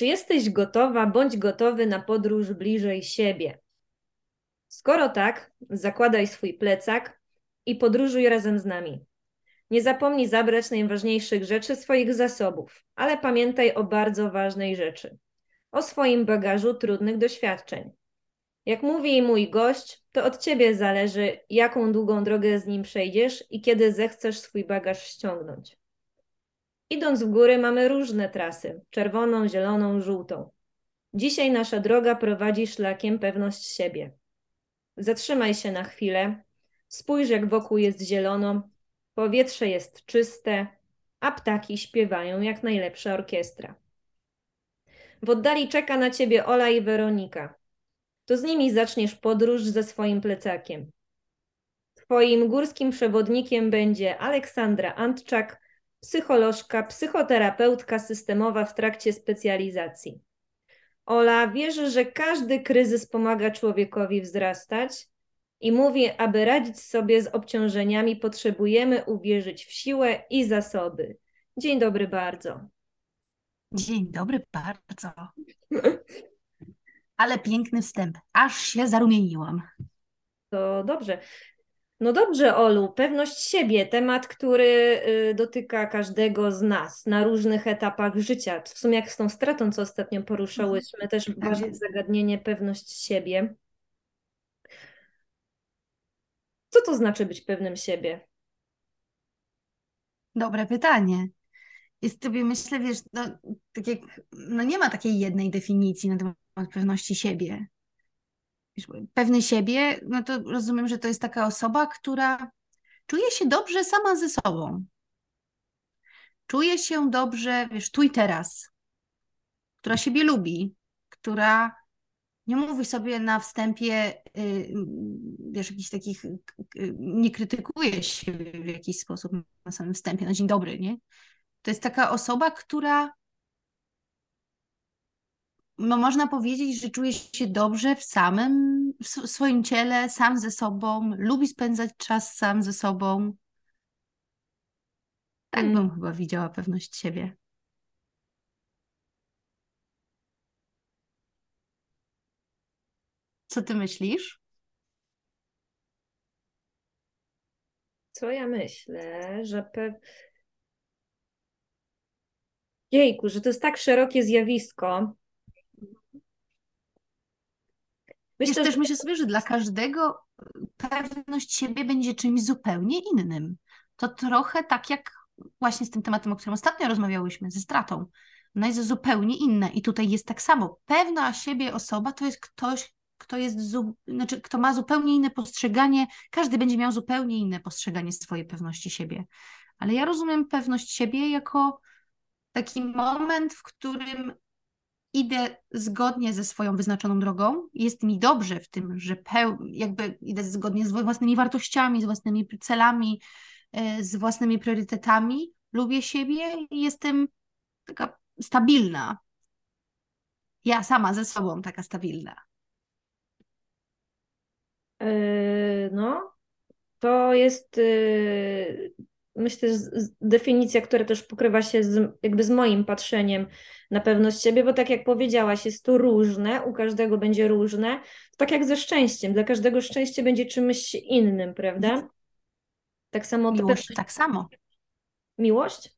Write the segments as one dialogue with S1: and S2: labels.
S1: Czy jesteś gotowa bądź gotowy na podróż bliżej siebie? Skoro tak, zakładaj swój plecak i podróżuj razem z nami. Nie zapomnij zabrać najważniejszych rzeczy swoich zasobów, ale pamiętaj o bardzo ważnej rzeczy o swoim bagażu trudnych doświadczeń. Jak mówi mój gość, to od ciebie zależy, jaką długą drogę z nim przejdziesz i kiedy zechcesz swój bagaż ściągnąć. Idąc w góry mamy różne trasy: czerwoną, zieloną, żółtą. Dzisiaj nasza droga prowadzi szlakiem pewność siebie. Zatrzymaj się na chwilę, spójrz, jak wokół jest zielono, powietrze jest czyste, a ptaki śpiewają jak najlepsza orkiestra. W oddali czeka na ciebie Ola i Weronika. To z nimi zaczniesz podróż ze swoim plecakiem. Twoim górskim przewodnikiem będzie Aleksandra Antczak, psycholożka, psychoterapeutka systemowa w trakcie specjalizacji. Ola wierzy, że każdy kryzys pomaga człowiekowi wzrastać i mówi, aby radzić sobie z obciążeniami, potrzebujemy uwierzyć w siłę i zasoby. Dzień dobry bardzo.
S2: Dzień dobry bardzo. Ale piękny wstęp. Aż się zarumieniłam.
S1: To dobrze. No dobrze, Olu, pewność siebie, temat, który y, dotyka każdego z nas na różnych etapach życia. W sumie jak z tą stratą, co ostatnio poruszałyśmy, też tak ważne zagadnienie pewność siebie. Co to znaczy być pewnym siebie?
S2: Dobre pytanie. Jest sobie, myślę, wiesz, no, tak jak, no nie ma takiej jednej definicji na temat pewności siebie pewny siebie, no to rozumiem, że to jest taka osoba, która czuje się dobrze sama ze sobą. Czuje się dobrze, wiesz, tu i teraz, która siebie lubi, która nie mówi sobie na wstępie, yy, wiesz, jakichś takich, yy, nie krytykuje się w jakiś sposób na samym wstępie, na dzień dobry, nie? To jest taka osoba, która no można powiedzieć, że czuje się dobrze w samym w swoim ciele, sam ze sobą, lubi spędzać czas sam ze sobą. Tak mm. bym chyba widziała pewność siebie. Co ty myślisz?
S1: Co ja myślę, że pe... Jejku, że to jest tak szerokie zjawisko,
S2: Myślę, Wiesz, też myślę sobie, że dla każdego pewność siebie będzie czymś zupełnie innym. To trochę tak jak właśnie z tym tematem, o którym ostatnio rozmawiałyśmy, ze stratą. Ona jest zupełnie inna i tutaj jest tak samo. Pewna siebie osoba to jest ktoś, kto jest, znaczy, kto ma zupełnie inne postrzeganie, każdy będzie miał zupełnie inne postrzeganie swojej pewności siebie. Ale ja rozumiem pewność siebie jako taki moment, w którym idę zgodnie ze swoją wyznaczoną drogą, jest mi dobrze w tym, że peł, jakby idę zgodnie z własnymi wartościami, z własnymi celami, e, z własnymi priorytetami, lubię siebie i jestem taka stabilna. Ja sama ze sobą taka stabilna.
S1: Yy, no, to jest yy, myślę, definicja, która też pokrywa się z, jakby z moim patrzeniem na pewność siebie, bo tak jak powiedziałaś, jest to różne, u każdego będzie różne, tak jak ze szczęściem, dla każdego szczęście będzie czymś innym, prawda?
S2: Tak samo Miłość tak samo.
S1: Miłość?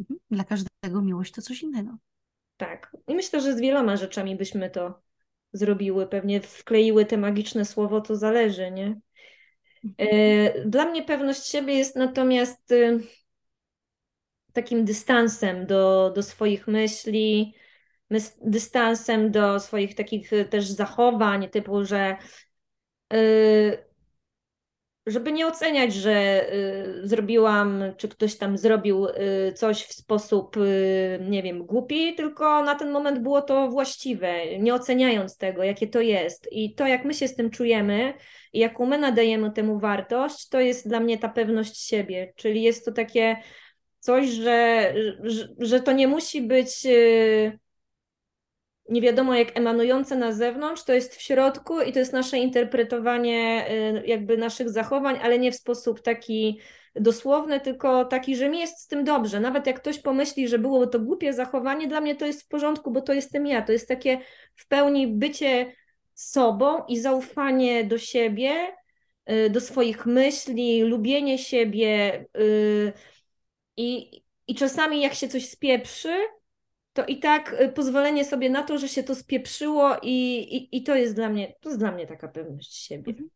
S2: Mhm. Dla każdego miłość to coś innego.
S1: Tak. I myślę, że z wieloma rzeczami byśmy to zrobiły. Pewnie wkleiły te magiczne słowo, to zależy, nie? E, dla mnie pewność siebie jest natomiast y, takim dystansem do, do swoich myśli, dystansem do swoich takich y, też zachowań, typu, że y, żeby nie oceniać, że y, zrobiłam, czy ktoś tam zrobił y, coś w sposób, y, nie wiem, głupi, tylko na ten moment było to właściwe, nie oceniając tego, jakie to jest. I to, jak my się z tym czujemy i jaką my nadajemy temu wartość, to jest dla mnie ta pewność siebie. Czyli jest to takie coś, że, że, że to nie musi być nie wiadomo jak emanujące na zewnątrz, to jest w środku i to jest nasze interpretowanie y, jakby naszych zachowań, ale nie w sposób taki dosłowny, tylko taki, że mi jest z tym dobrze. Nawet jak ktoś pomyśli, że byłoby to głupie zachowanie, dla mnie to jest w porządku, bo to jestem ja. To jest takie w pełni bycie sobą i zaufanie do siebie, y, do swoich myśli, lubienie siebie. Y, I, i czasami, jak się coś spieprzy, to i tak y, pozwolenie sobie na to, że się to spieprzyło, i, i, i to jest dla mnie, to jest dla mnie taka pewność siebie. Mhm.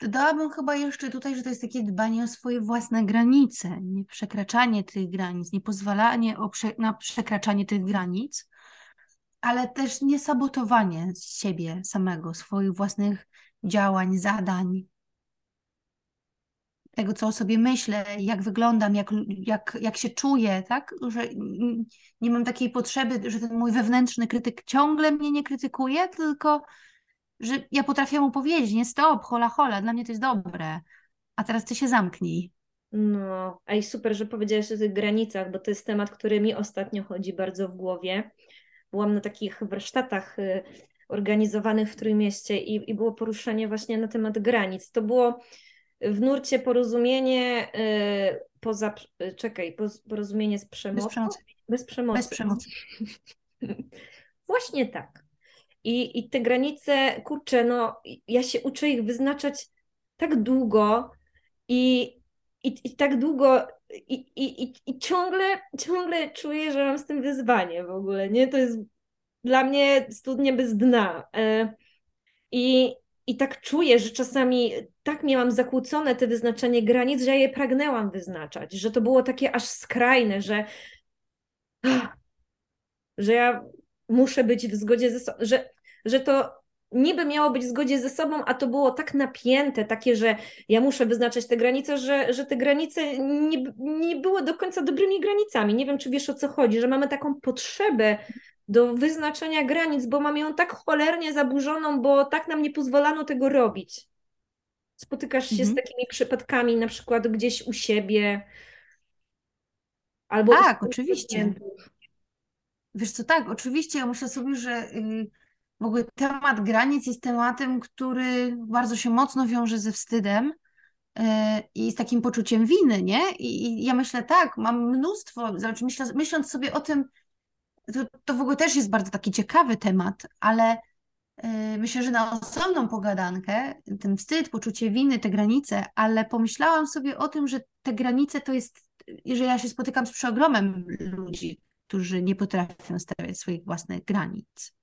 S2: Dodałabym chyba jeszcze tutaj, że to jest takie dbanie o swoje własne granice, nie przekraczanie tych granic, nie pozwalanie prze, na przekraczanie tych granic, ale też nie sabotowanie siebie samego, swoich własnych działań, zadań, tego, co o sobie myślę, jak wyglądam, jak, jak, jak się czuję, tak? Że nie mam takiej potrzeby, że ten mój wewnętrzny krytyk ciągle mnie nie krytykuje, tylko że ja potrafię mu powiedzieć, nie stop, hola hola, dla mnie to jest dobre, a teraz ty się zamknij.
S1: No, a i super, że powiedziałaś o tych granicach, bo to jest temat, który mi ostatnio chodzi bardzo w głowie. Byłam na takich warsztatach y, organizowanych w Trójmieście i, i było poruszenie właśnie na temat granic. To było w nurcie porozumienie y, poza, czekaj, porozumienie z przemocą? Bez przemocy.
S2: Bez przemocy. Bez przemocy.
S1: Właśnie tak. I, I te granice, kurczę, no ja się uczę ich wyznaczać tak długo i, i, i tak długo i, i, i, i ciągle, ciągle czuję, że mam z tym wyzwanie w ogóle, nie? To jest dla mnie studnie bez dna. E, I, i tak czuję, że czasami tak miałam zakłócone te wyznaczenie granic, że ja je pragnęłam wyznaczać, że to było takie aż skrajne, że, że ja muszę być w zgodzie ze sobą, że, że to niby miało być w zgodzie ze sobą, a to było tak napięte, takie, że ja muszę wyznaczać te granice, że, że te granice nie, nie były do końca dobrymi granicami. Nie wiem, czy wiesz o co chodzi, że mamy taką potrzebę do wyznaczenia granic, bo mamy ją tak cholernie zaburzoną, bo tak nam nie pozwalano tego robić. Spotykasz się mhm. z takimi przypadkami, na przykład gdzieś u siebie. Albo
S2: tak, oczywiście. Wiesz co, tak, oczywiście. Ja myślę sobie, że y, w ogóle temat granic jest tematem, który bardzo się mocno wiąże ze wstydem y, i z takim poczuciem winy, nie? I, ja myślę, tak, mam mnóstwo, znaczy myśląc sobie o tym, to, to w ogóle też jest bardzo taki ciekawy temat, ale yy, myślę, że na osobną pogadankę, ten wstyd, poczucie winy, te granice, ale pomyślałam sobie o tym, że te granice to jest, że ja się spotykam z przeogromem ludzi, którzy nie potrafią stawiać swoich własnych granic,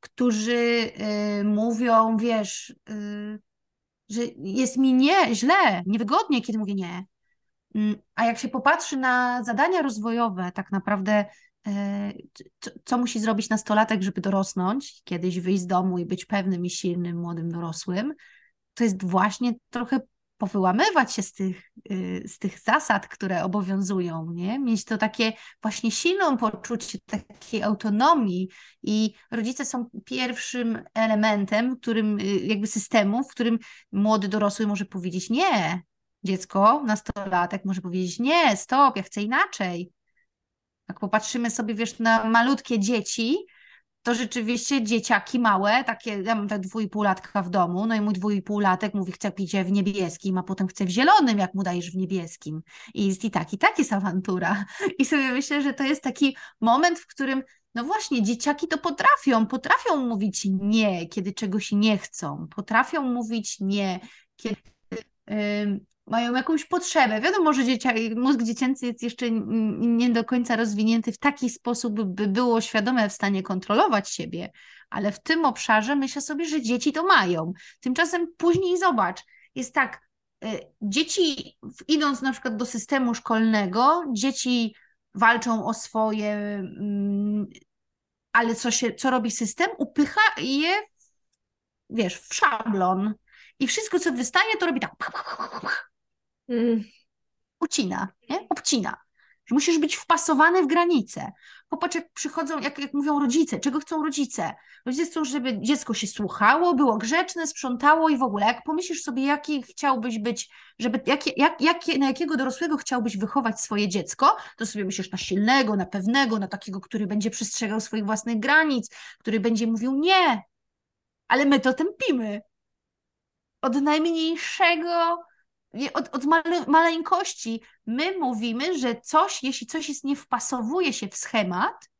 S2: którzy yy, mówią, wiesz, yy, że jest mi nie, źle, niewygodnie, kiedy mówię nie. Mm, a jak się popatrzy na zadania rozwojowe, tak naprawdę co, co, musi zrobić nastolatek, żeby dorosnąć, kiedyś wyjść z domu i być pewnym i silnym młodym dorosłym, to jest właśnie trochę powyłamywać się z tych, y, z tych zasad, które obowiązują, nie? mieć to takie właśnie silną poczucie takiej autonomii i rodzice są pierwszym elementem, którym y, jakby systemu, w którym młody dorosły może powiedzieć nie, dziecko, nastolatek może powiedzieć nie, stop, ja chcę inaczej, jak popatrzymy sobie, wiesz, na malutkie dzieci, to rzeczywiście dzieciaki małe, takie, ja mam tak dwójpółlatka w domu, no i mój dwójpółlatek mówi, chce pić w niebieskim, a potem chce w zielonym, jak mu dajesz w niebieskim. I jest i tak, i tak jest awantura. I sobie myślę, że to jest taki moment, w którym no właśnie, dzieciaki to potrafią, potrafią mówić nie, kiedy czegoś nie chcą, potrafią mówić nie, kiedy mają jakąś potrzebę. Wiadomo, że dzieciak, mózg dziecięcy jest jeszcze nie do końca rozwinięty w taki sposób, by było świadome w stanie kontrolować siebie, ale w tym obszarze myślę sobie, że dzieci to mają. Tymczasem później zobacz, jest tak, y, dzieci idąc na przykład do systemu szkolnego, dzieci walczą o swoje, mm, ale co, się, co robi system? Upycha je, wiesz, w szablon. I wszystko, co wystaje, to robi tak mm, ucina, nie? obcina. Że musisz być wpasowany w granice. Popatrz, jak przychodzą, jak, jak mówią rodzice, czego chcą rodzice. Rodzice chcą, żeby dziecko się słuchało, było grzeczne, sprzątało i w ogóle. Jak pomyślisz sobie, jaki chciałbyś być, żeby, jakie, jak, na jakiego dorosłego chciałbyś wychować swoje dziecko, to sobie myślisz na silnego, na pewnego, na takiego, który będzie przestrzegał swoich własnych granic, który będzie mówił nie. Ale my to tępimy. Od najmniejszego od, od male, maleńkości my mówimy, że coś, jeśli coś jest nie wpasowuje się w schemat,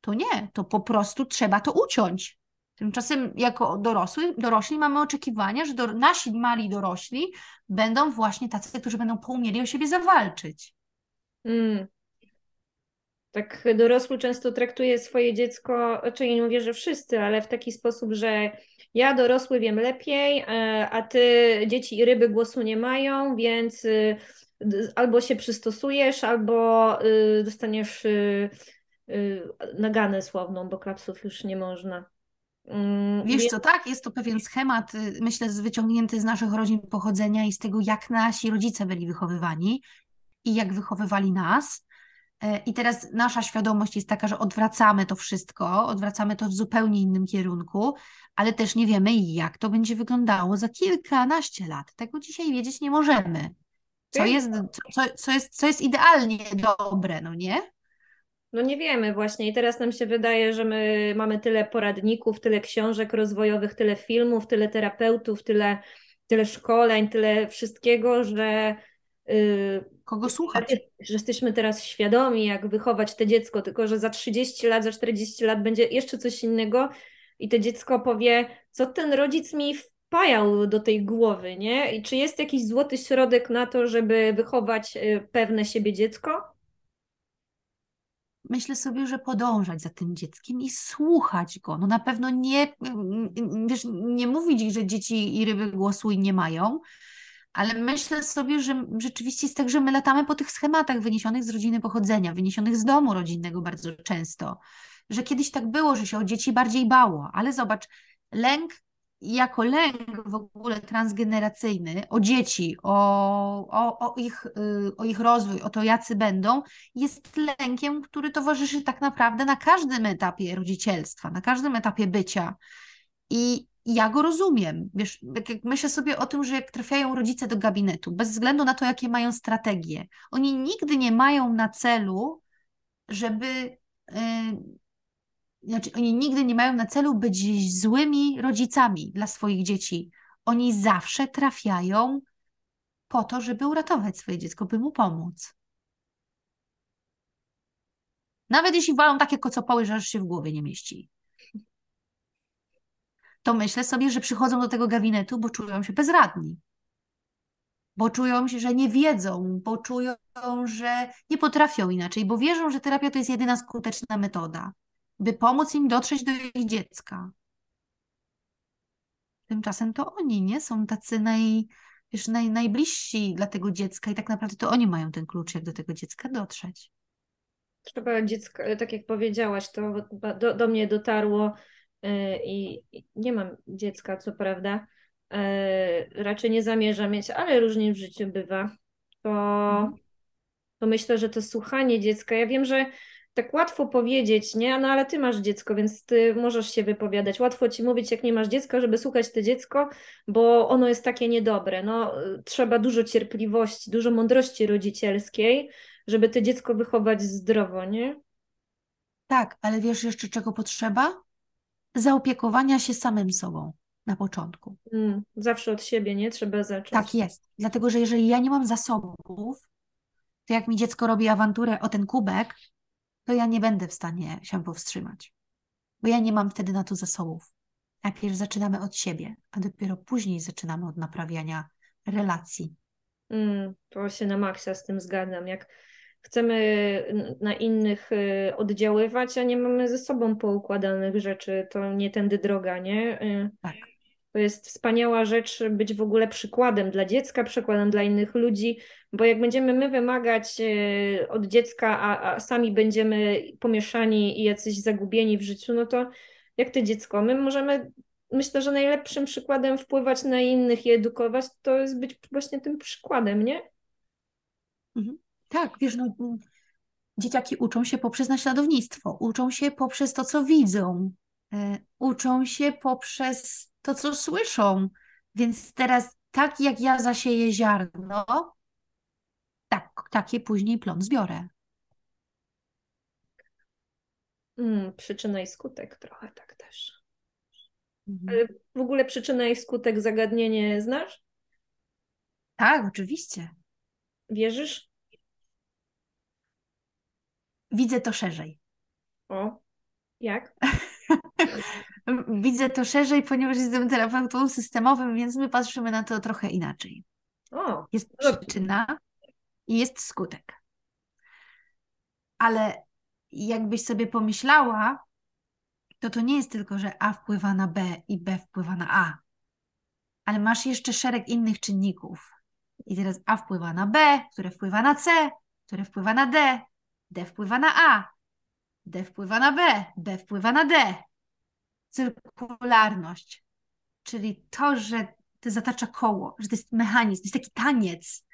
S2: to nie, to po prostu trzeba to uciąć. Tymczasem jako dorosły, dorośli mamy oczekiwania, że do, nasi mali dorośli będą właśnie tacy, którzy będą poumieli o siebie zawalczyć. Mm.
S1: Tak dorosły często traktuje swoje dziecko, czyli znaczy nie mówię, że wszyscy, ale w taki sposób, że ja dorosły wiem lepiej, e, a ty dzieci i ryby głosu nie mają, więc y, albo się przystosujesz, albo y, dostaniesz y, naganę słowną, bo klapsów już nie można.
S2: Mm, Wiesz co, tak, jest to pewien schemat, myślę, wyciągnięty z naszych rodzin pochodzenia i z tego, jak nasi rodzice byli wychowywani i jak wychowywali nas. E, I teraz nasza świadomość jest taka, że odwracamy to wszystko, odwracamy to w zupełnie innym kierunku, ale też nie wiemy, jak to będzie wyglądało za kilkanaście lat. Tego dzisiaj wiedzieć nie możemy. Co jest, co, co jest, co jest idealnie dobre, no nie?
S1: No nie wiemy właśnie i teraz nam się wydaje, że my mamy tyle poradników, tyle książek rozwojowych, tyle filmów, tyle terapeutów, tyle, tyle szkoleń, tyle wszystkiego, że
S2: kogo słuchać?
S1: Że jesteśmy teraz świadomi, jak wychować te dziecko, tylko że za 30 lat, za 40 lat będzie jeszcze coś innego i to dziecko powie, co ten rodzic mi wpajał do tej głowy, nie? I czy jest jakiś złoty środek na to, żeby wychować y, pewne siebie dziecko?
S2: myślę sobie, że podążać za tym dzieckiem i słuchać go. No na pewno nie, wiesz, nie mówić, że dzieci i ryby głosu nie mają, ale myślę sobie, że rzeczywiście jest tak, że my latamy po tych schematach wyniesionych z rodziny pochodzenia, wyniesionych z domu rodzinnego bardzo często. Że kiedyś tak było, że się o dzieci bardziej bało, ale zobacz, lęk jako lęk w ogóle transgeneracyjny o dzieci, o, o, o, ich, y, o ich rozwój, o to, jacy będą, jest lękiem, który towarzyszy tak naprawdę na każdym etapie rodzicielstwa, na każdym etapie bycia. I ja go rozumiem. Wiesz, jak, myślę sobie o tym, że jak trafiają rodzice do gabinetu, bez względu na to, jakie mają strategie, oni nigdy nie mają na celu, żeby. Yy, znaczy, oni nigdy nie mają na celu być złymi rodzicami dla swoich dzieci. Oni zawsze trafiają po to, żeby uratować swoje dziecko, by mu pomóc. Nawet jeśli walą takie kocopoły, że aż się w głowie nie mieści to myślę sobie, że przychodzą do tego gabinetu, bo czują się bezradni. Bo czują że nie wiedzą, bo czują, że nie potrafią inaczej, bo wierzą, że terapia to jest jedyna skuteczna metoda, by pomóc im dotrzeć do ich dziecka. Tymczasem to oni nie są tacy naj, wiesz, naj, najbliżsi dla tego dziecka i tak naprawdę to oni mają ten klucz, jak do tego dziecka dotrzeć.
S1: Trzeba dziecko, tak jak powiedziałaś, to do, do mnie dotarło, i nie mam dziecka, co prawda, e, raczej nie zamierzam mieć, ale różnie w życiu bywa, to, to myślę, że to słuchanie dziecka, ja wiem, że tak łatwo powiedzieć, nie? No ale ty masz dziecko, więc ty możesz się wypowiadać. Łatwo ci mówić, jak nie masz dziecka, żeby słuchać to dziecko, bo ono jest takie niedobre. No, trzeba dużo cierpliwości, dużo mądrości rodzicielskiej, żeby to dziecko wychować zdrowo, nie?
S2: Tak, ale wiesz jeszcze czego potrzeba? Zaopiekowania się samym sobą na początku.
S1: Mm, zawsze od siebie, nie? Trzeba zacząć.
S2: Tak jest. Dlatego, że jeżeli ja nie mam zasobów, to jak mi dziecko robi awanturę o ten kubek, to ja nie będę w stanie się powstrzymać. Bo ja nie mam wtedy na to zasobów. Najpierw zaczynamy od siebie, a dopiero później zaczynamy od naprawiania relacji.
S1: Mm, to się na maksa z tym zgadzam. Jak chcemy na innych y, oddziaływać, a nie mamy ze sobą poukładanych rzeczy, to nie tędy droga, nie?
S2: Y, tak.
S1: To jest wspaniała rzecz być w ogóle przykładem dla dziecka, przykładem dla innych ludzi, bo jak będziemy my wymagać y, od dziecka, a, a sami będziemy pomieszani i jacyś zagubieni w życiu, no to jak to dziecko? My możemy, myślę, że najlepszym przykładem wpływać na innych i edukować, to jest być właśnie tym przykładem, nie?
S2: Mhm. Tak, wiesz, no, dzieciaki uczą się poprzez naśladownictwo, uczą się poprzez to, co widzą, e, uczą się poprzez to, co słyszą. Więc teraz, tak jak ja zasieję ziarno, tak, takie później plon zbiorę.
S1: Hmm, przyczyna i skutek trochę tak też. Mhm. Ale w ogóle przyczyna i skutek zagadnienie znasz?
S2: Tak, oczywiście.
S1: Wierzysz?
S2: Widzę to szerzej.
S1: O, jak?
S2: Widzę to szerzej, ponieważ jestem terapeutą systemowym, więc my patrzymy na to trochę inaczej.
S1: O,
S2: jest przyczyna i jest skutek. Ale jakbyś sobie pomyślała, to to nie jest tylko, że A wpływa na B i B wpływa na A, ale masz jeszcze szereg innych czynników. I teraz A wpływa na B, które wpływa na C, które wpływa na D, D wpływa na A, D wpływa na B, B wpływa na D. Cyrkularność, czyli to, że to zatacza koło, że to jest mechanizm, to jest taki taniec.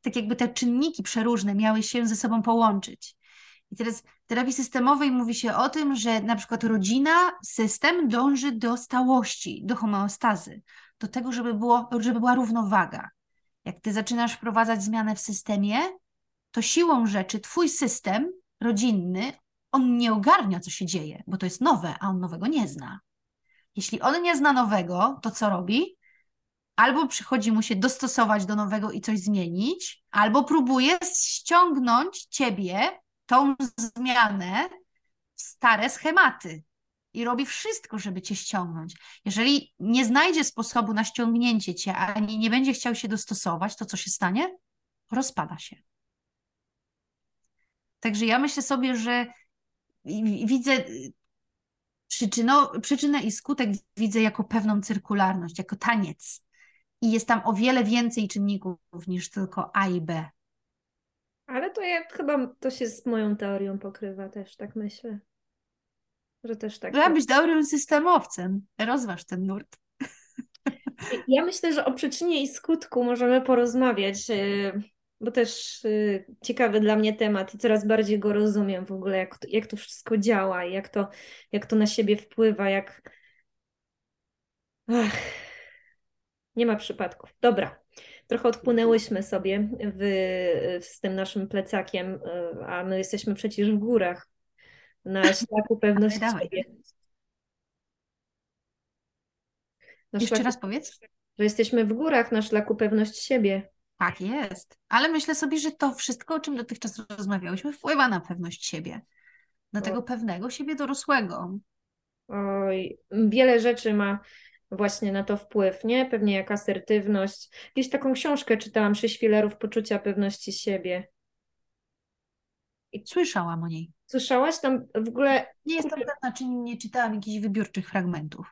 S2: Tak jakby te czynniki przeróżne miały się ze sobą połączyć. I teraz w terapii systemowej mówi się o tym, że na przykład rodzina, system dąży do stałości, do homeostazy, do tego, żeby, było, żeby była równowaga. Jak ty zaczynasz wprowadzać zmianę w systemie, to siłą rzeczy twój system rodzinny, on nie ogarnia, co się dzieje, bo to jest nowe, a on nowego nie zna. Jeśli on nie zna nowego, to co robi? Albo przychodzi mu się dostosować do nowego i coś zmienić, albo próbuje ściągnąć ciebie, tą zmianę, w stare schematy i robi wszystko, żeby cię ściągnąć. Jeżeli nie znajdzie sposobu na ściągnięcie cię, ani nie będzie chciał się dostosować, to co się stanie? Rozpada się. Także ja myślę sobie, że widzę przyczyno, przyczynę i skutek widzę jako pewną cyrkularność, jako taniec. I jest tam o wiele więcej czynników niż tylko A i B.
S1: Ale to ja chyba to się z moją teorią pokrywa też, tak myślę. Że też tak.
S2: Trzeba być dobrym systemowcem. Rozważ ten nurt.
S1: Ja myślę, że o przyczynie i skutku możemy porozmawiać, y, bo też y, ciekawy dla mnie temat i coraz bardziej go rozumiem w ogóle, jak to, jak to wszystko działa, jak to, jak to na siebie wpływa, jak. Ach, nie ma przypadków. Dobra. Trochę odpłynęłyśmy sobie w, z tym naszym plecakiem, y, a my jesteśmy przecież w górach na szlaku pewności dawaj, siebie.
S2: Na Jeszcze szlaku, raz powiedz.
S1: Że jesteśmy w górach na szlaku pewność siebie.
S2: Tak jest. Ale myślę sobie, że to wszystko, o czym dotychczas rozmawiałyśmy, wpływa na pewność siebie. Na tego pewnego siebie dorosłego.
S1: Oj, wiele rzeczy ma właśnie na to wpływ, nie? Pewnie jak asertywność. Gdzieś taką książkę czytałam, Sześć filarów poczucia pewności siebie.
S2: I słyszałam o niej.
S1: Słyszałaś tam w ogóle...
S2: Nie jestem pewna, czy nie czytałam jakichś wybiórczych fragmentów.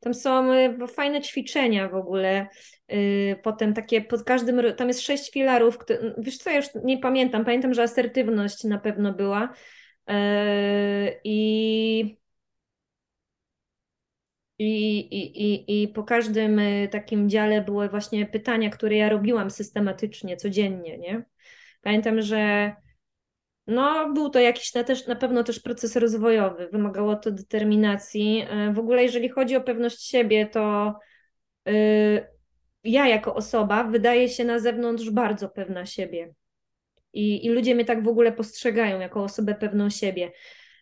S1: Tam są y, fajne ćwiczenia w ogóle. Y, potem takie pod każdym, tam jest sześć filarów. Wiesz co, ja już nie pamiętam. Pamiętam, że asertywność na pewno była. Y, I i, i, i, I po każdym takim dziale były właśnie pytania, które ja robiłam systematycznie, codziennie, nie? Pamiętam, że no, był to jakiś na, też, na pewno też proces rozwojowy, wymagało to determinacji. E, w ogóle, jeżeli chodzi o pewność siebie, to yy, ja jako osoba wydaje się na zewnątrz bardzo pewna siebie. I, I ludzie mnie tak w ogóle postrzegają jako osobę pewną siebie.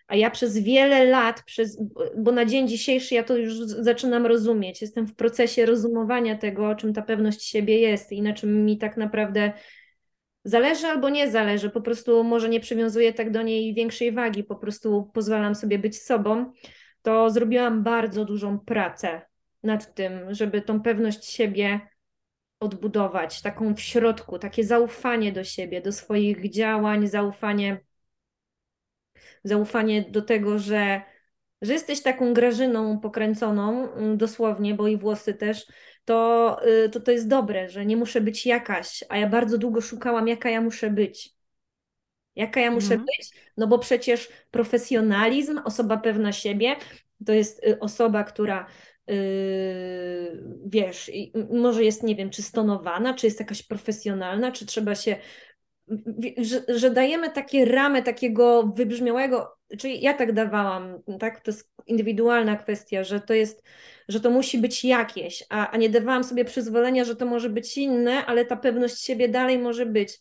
S1: A ja przez wiele lat, przez, bo na dzień dzisiejszy ja to już zaczynam rozumieć, jestem w procesie rozumowania tego, czym ta pewność siebie jest i na czym mi tak naprawdę zależy albo nie zależy, po prostu może nie przywiązuję tak do niej większej wagi, po prostu pozwalam sobie być sobą, to zrobiłam bardzo dużą pracę nad tym, żeby tą pewność siebie odbudować, taką w środku, takie zaufanie do siebie, do swoich działań, zaufanie zaufanie do tego, że, że jesteś taką grażyną pokręconą, mm, dosłownie, bo i włosy też, to, y, to to jest dobre, że nie muszę być jakaś, a ja bardzo długo szukałam, jaka ja muszę być. Jaka ja muszę mhm. być? No bo przecież profesjonalizm, osoba pewna siebie, to jest y, osoba, która Yy, wiesz, może jest, nie wiem, czy stonowana, czy jest jakaś profesjonalna, czy trzeba się że, że, dajemy takie ramy takiego wybrzmiałego, czyli ja tak dawałam, tak? To jest indywidualna kwestia, że to jest, że to musi być jakieś, a, a nie dawałam sobie przyzwolenia, że to może być inne, ale ta pewność siebie dalej może być.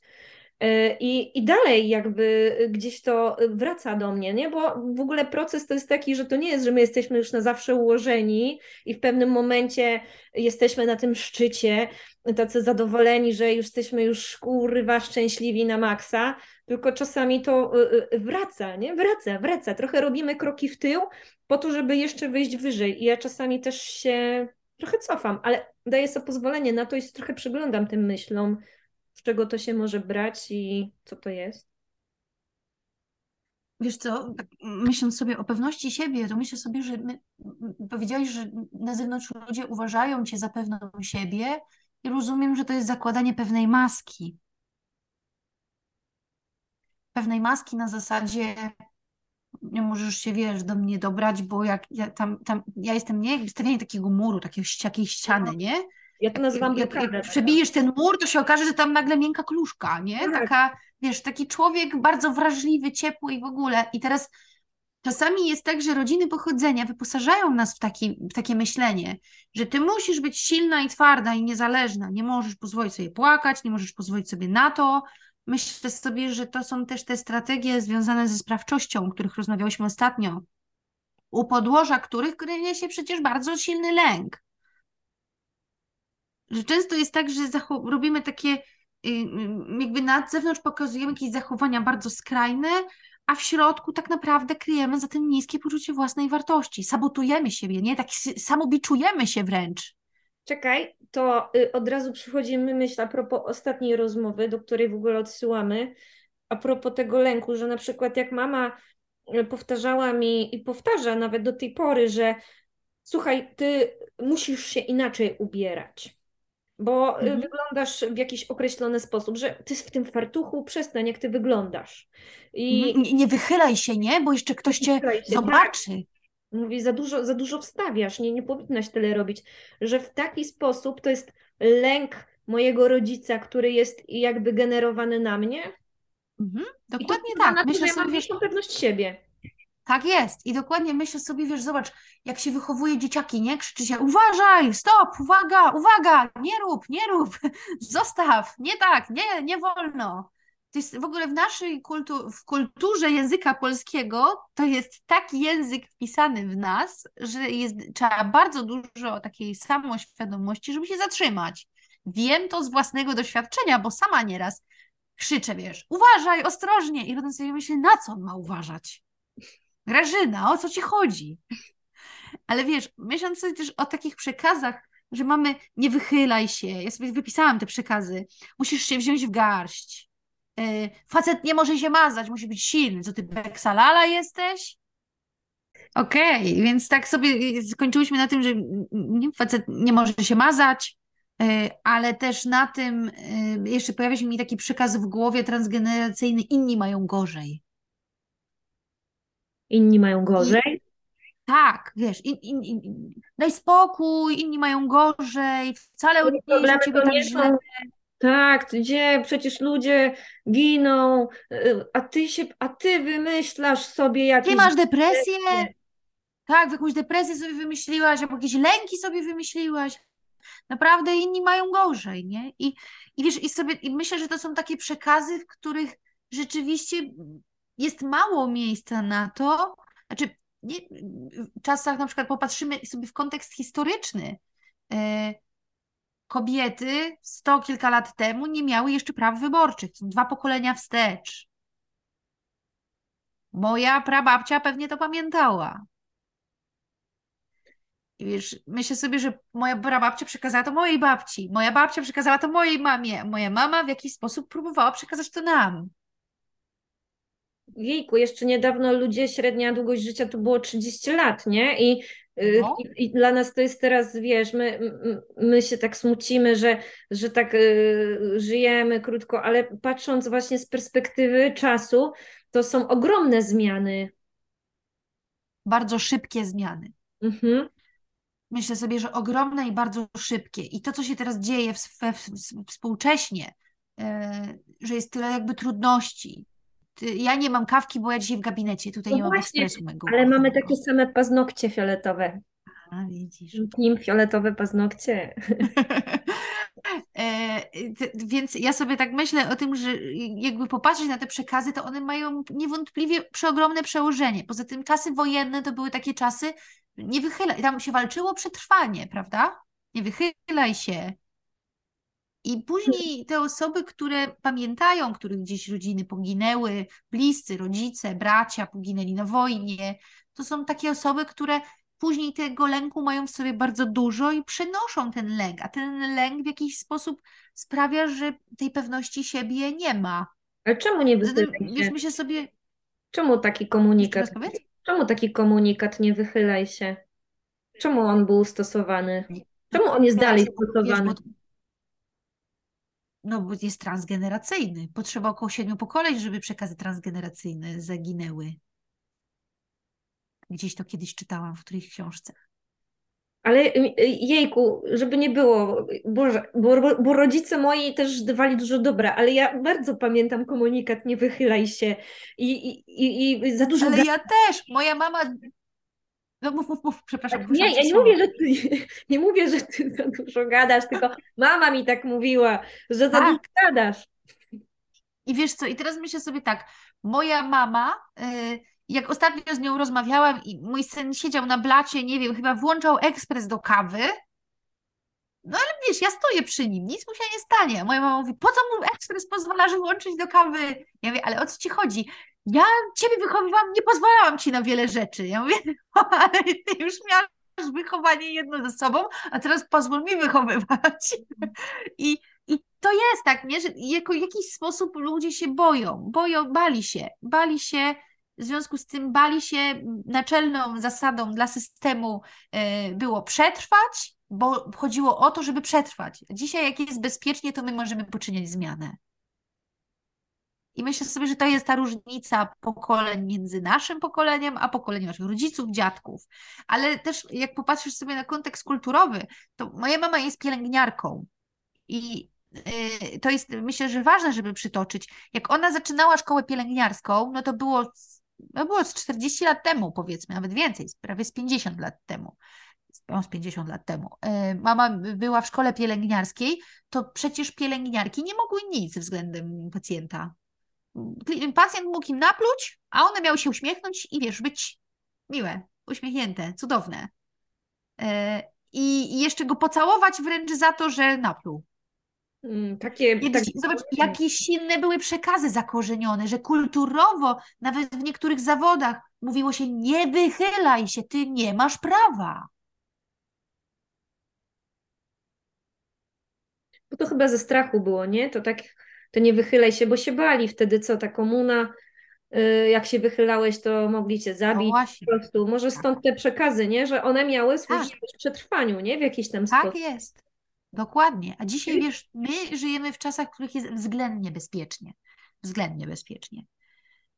S1: E, I, I dalej jakby gdzieś to wraca do mnie, nie? Bo w ogóle proces to jest taki, że to nie jest, że my jesteśmy już na zawsze ułożeni i w pewnym momencie jesteśmy na tym szczycie, tacy zadowoleni, że już jesteśmy już kurwa szczęśliwi na maksa, tylko czasami to y, y, wraca, nie? Wraca, wraca. Trochę robimy kroki w tył po to, żeby jeszcze wyjść wyżej. I ja czasami też się trochę cofam, ale daję sobie pozwolenie na to i trochę przyglądam tym myślom, czego to się może brać i co to jest.
S2: Wiesz co, tak myśląc sobie o pewności siebie, to myślę sobie, że my, powiedziałeś, że na zewnątrz ludzie uważają cię za pewną siebie i rozumiem, że to jest zakładanie pewnej maski. Pewnej maski na zasadzie nie możesz się, wiesz, do mnie dobrać, bo jak ja tam, tam ja jestem, nie, stawianie takiego muru, takiej, takiej ściany, nie?
S1: Ja to nazywam
S2: jak, jak, przebijesz ten mur, to się okaże, że tam nagle miękka kluszka, nie? Tak. Taka, wiesz, taki człowiek bardzo wrażliwy, ciepły i w ogóle. I teraz czasami jest tak, że rodziny pochodzenia wyposażają nas w, taki, w takie myślenie, że ty musisz być silna i twarda i niezależna, nie możesz pozwolić sobie płakać, nie możesz pozwolić sobie na to. Myślę sobie, że to są też te strategie związane ze sprawczością, o których rozmawiałyśmy ostatnio, u podłoża których kryje się przecież bardzo silny lęk że często jest tak, że robimy takie, y, y, jakby na zewnątrz pokazujemy jakieś zachowania bardzo skrajne, a w środku tak naprawdę kryjemy za tym niskie poczucie własnej wartości. Sabotujemy siebie, nie? Tak samobiczujemy się wręcz.
S1: Czekaj, to y, od razu przychodzi mi myśl a propos ostatniej rozmowy, do której w ogóle odsyłamy, a propos tego lęku, że na przykład jak mama powtarzała mi i powtarza nawet do tej pory, że słuchaj, ty musisz się inaczej ubierać bo y, mhm. wyglądasz w jakiś określony sposób, że ty w tym fartuchu przestań, jak ty wyglądasz.
S2: I nie, nie wychylaj się, nie? Bo jeszcze ktoś cię się, zobaczy. Tak.
S1: Mówi, za dużo, za dużo wstawiasz, nie, nie powinnaś tyle robić. Że w taki sposób to jest lęk mojego rodzica, który jest jakby generowany na mnie.
S2: Mhm, dokładnie tak.
S1: Myślę, że ja mam większą pewność siebie.
S2: Tak jest. I dokładnie myślę sobie, wiesz, zobacz, jak się wychowuje dzieciaki, nie? Krzyczy się, uważaj, stop, uwaga, uwaga, nie rób, nie rób, zostaw, nie tak, nie, nie wolno. To jest w ogóle w naszej kultu, w kulturze języka polskiego to jest taki język wpisany w nas, że jest, trzeba bardzo dużo takiej samoświadomości, żeby się zatrzymać. Wiem to z własnego doświadczenia, bo sama nieraz krzyczę, wiesz, uważaj, ostrożnie. I potem sobie myślę, na co on ma uważać? Grażyna, o co ci chodzi? Ale wiesz, myśląc też o takich przekazach, że mamy nie wychylaj się, ja sobie wypisałam te przekazy, musisz się wziąć w garść, yy, facet nie może się mazać, musi być silny, co ty beksalala jesteś? Okej, okay, więc tak sobie skończyłyśmy na tym, że facet nie może się mazać, yy, ale też na tym jeszcze pojawia się mi taki przekaz w głowie transgeneracyjny, inni mają gorzej
S1: inni mają gorzej.
S2: Tak, wiesz, in, in, in, daj spokój, inni mają gorzej, wcale nie u ciebie tak źle.
S1: Tak, gdzie przecież ludzie giną, y, a ty się, a ty wymyślasz sobie jakieś...
S2: Ty masz depresję? Tak, jakąś depresję sobie wymyśliłaś, albo jakieś lęki sobie wymyśliłaś. Naprawdę inni mają gorzej, nie? I, i wiesz, i sobie i myślę, że to są takie przekazy, w których rzeczywiście jest mało miejsca na to, znaczy nie, w czasach na przykład popatrzymy sobie w kontekst historyczny. E, kobiety sto kilka lat temu nie miały jeszcze praw wyborczych, dwa pokolenia wstecz. Moja prababcia pewnie to pamiętała. I wiesz, myślę sobie, że moja prababcia przekazała to mojej babci, moja babcia przekazała to mojej mamie, moja mama w jakiś sposób próbowała przekazać to nam.
S1: Jejku, jeszcze niedawno ludzie, średnia długość życia to było 30 lat, nie? I, y, no. i, i, dla nas to jest teraz, wiesz, my, my się tak smucimy, że, że tak y, żyjemy krótko, ale patrząc właśnie z perspektywy czasu, to są ogromne zmiany.
S2: Bardzo szybkie zmiany. Mhm. Myślę sobie, że ogromne i bardzo szybkie. I to, co się teraz dzieje w, w, w, współcześnie, y, że jest tyle jakby trudności, ja nie mam kawki, bo ja dzisiaj w gabinecie, tutaj no nie właśnie, mam espresso mego.
S1: Ale mamy takie same paznokcie fioletowe.
S2: A, widzisz.
S1: Nim fioletowe paznokcie.
S2: E, więc ja sobie tak myślę o tym, że jakby popatrzeć na te przekazy, to one mają niewątpliwie przeogromne przełożenie. Poza tym czasy wojenne to były takie czasy, nie wychylaj, tam się walczyło przetrwanie, prawda? Nie wychylaj się. I później te osoby, które pamiętają, których gdzieś rodziny poginęły, bliscy, rodzice, bracia poginęli na wojnie, to są takie osoby, które później tego lęku mają w sobie bardzo dużo i przenoszą ten lęk, a ten lęk w jakiś sposób sprawia, że tej pewności siebie nie ma.
S1: Ale czemu nie wychylaj
S2: myślę sobie...
S1: Czemu taki komunikat? Czemu taki komunikat nie wychylaj się? Czemu on był stosowany? Czemu on jest dalej stosowany?
S2: No bo jest transgeneracyjny. Potrzeba około siedmiu pokoleń, żeby przekazy transgeneracyjne zaginęły. Gdzieś to kiedyś czytałam w którejś książce.
S1: Ale y, y, jejku, żeby nie było, bo, bo, bo, rodzice moi też dawali dużo dobra, ale ja bardzo pamiętam komunikat nie wychylaj się i, i, i, i za dużo...
S2: Ale ja też, moja mama... No mów, mów, mów, przepraszam. Tak,
S1: nie, ja nie mówię, że ty, nie mówię, że ty za dużo gadasz, tylko mama mi tak mówiła, że za tak. dużo gadasz.
S2: I wiesz co, i teraz myślę sobie tak, moja mama... Yy, jak ostatnio z nią rozmawiałam i mój syn siedział na blacie, nie wiem, chyba włączał ekspres do kawy, no ale wiesz, ja stoję przy nim, nic mu się nie stanie. Moja mama mówi, po co mu ekspres pozwalasz włączyć do kawy? Ja mówię, ale o co ci chodzi? Ja ciebie wychowywałam, nie pozwalałam ci na wiele rzeczy. Ja mówię, ale ty już miałaś wychowanie jedno ze sobą, a teraz pozwól mi wychowywać. I, i to jest tak, nie? że jako jakiś sposób ludzie się boją, boją, bali się, bali się w związku z tym bali się, naczelną zasadą dla systemu e, było przetrwać, bo chodziło o to, żeby przetrwać. Dzisiaj, jak jest bezpiecznie, to my możemy poczyniać zmianę. I myślę sobie, że to jest ta różnica pokoleń między naszym pokoleniem, a pokoleniem naszych rodziców, dziadków. Ale też jak popatrzysz sobie na kontekst kulturowy, to moja mama jest pielęgniarką. I e, to jest, myślę, że ważne, żeby przytoczyć. Jak ona zaczynała szkołę pielęgniarską, no to było no było z 40 lat temu, powiedzmy, nawet więcej, prawie z 50 lat temu. Z 50 lat temu. E, mama była w szkole pielęgniarskiej, to przecież pielęgniarki nie mogły nic względem pacjenta. Pacjent mógł im napluć, a one miały się uśmiechnąć i wiesz, być miłe, uśmiechnięte, cudowne. E, I jeszcze go pocałować wręcz za to, że napluł.
S1: Mm, takie,
S2: tak... Zobacz, jakie silne były przekazy zakorzenione, że kulturowo, nawet w niektórych zawodach, mówiło się: nie wychylaj się, ty nie masz prawa.
S1: Bo to chyba ze strachu było, nie? To tak, to nie wychylaj się, bo się bali wtedy, co ta komuna, y, jak się wychylałeś, to mogli cię zabić. No po prostu. Może stąd te przekazy, nie? Że one miały służyć tak. przetrwaniu, nie? W jakiś tam
S2: tak
S1: sposób.
S2: Tak jest. Dokładnie. A dzisiaj wiesz, my żyjemy w czasach, w których jest względnie bezpiecznie. Względnie bezpiecznie.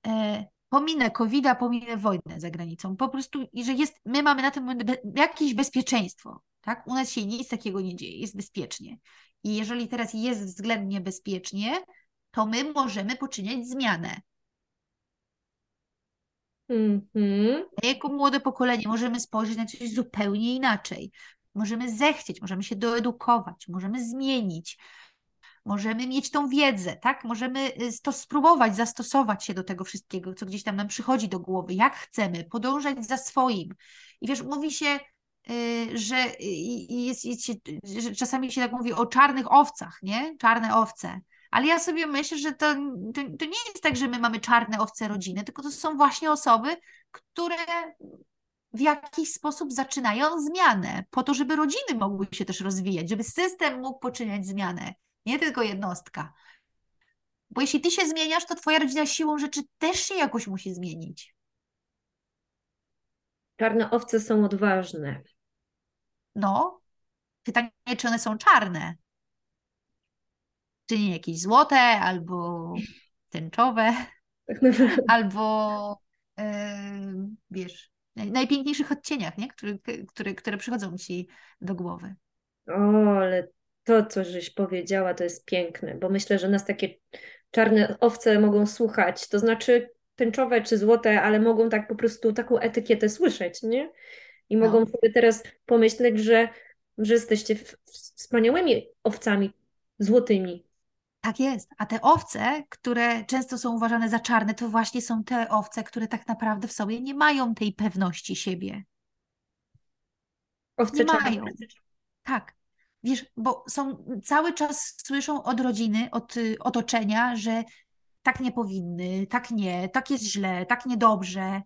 S2: E, pominę covid pominę wojnę za granicą. Po prostu, i że jest, my mamy na tym jakieś bezpieczeństwo. Tak? U nas się nic takiego nie dzieje, jest bezpiecznie. I jeżeli teraz jest względnie bezpiecznie, to my możemy poczyniać zmianę.
S1: Mm -hmm.
S2: jako młode pokolenie możemy spojrzeć na coś zupełnie inaczej. Możemy zechcieć, możemy się doedukować, możemy zmienić, możemy mieć tą wiedzę, tak? Możemy y, to spróbować zastosować się do tego wszystkiego, co gdzieś tam nam przychodzi do głowy, jak chcemy, podążać za swoim. I wiesz, mówi się, że, jest, jest że czasami się tak mówi o czarnych owcach, nie? Czarne owce. Ale ja sobie myślę, że to, to, to nie jest tak, że my mamy czarne owce rodziny, tylko to są właśnie osoby, które w jakiś sposób zaczynają zmianę, po to, żeby rodziny mogły się też rozwijać, żeby system mógł poczyniać zmianę, nie tylko jednostka. Bo jeśli ty się zmieniasz, to twoja rodzina siłą rzeczy też się jakoś musi zmienić.
S1: Czarne owce są odważne.
S2: No. Pytanie, czy one są czarne? Czy nie jakieś złote, albo tęczowe, tak albo yy, wiesz, najpiękniejszych odcieniach, nie? Które, które, które przychodzą ci do głowy.
S1: O, ale to, co żeś powiedziała, to jest piękne, bo myślę, że nas takie czarne owce mogą słuchać, to znaczy tęczowe czy złote, ale mogą tak po prostu taką etykietę słyszeć, nie? I mogą no. sobie teraz pomyśleć, że, że jesteście wspaniałymi owcami, złotymi.
S2: Tak jest. A te owce, które często są uważane za czarne, to właśnie są te owce, które tak naprawdę w sobie nie mają tej pewności siebie.
S1: Owce
S2: Nie
S1: czarne.
S2: mają. Tak. Wiesz, bo są cały czas słyszą od rodziny, od y, otoczenia, że tak nie powinny, tak nie, tak jest źle, tak niedobrze,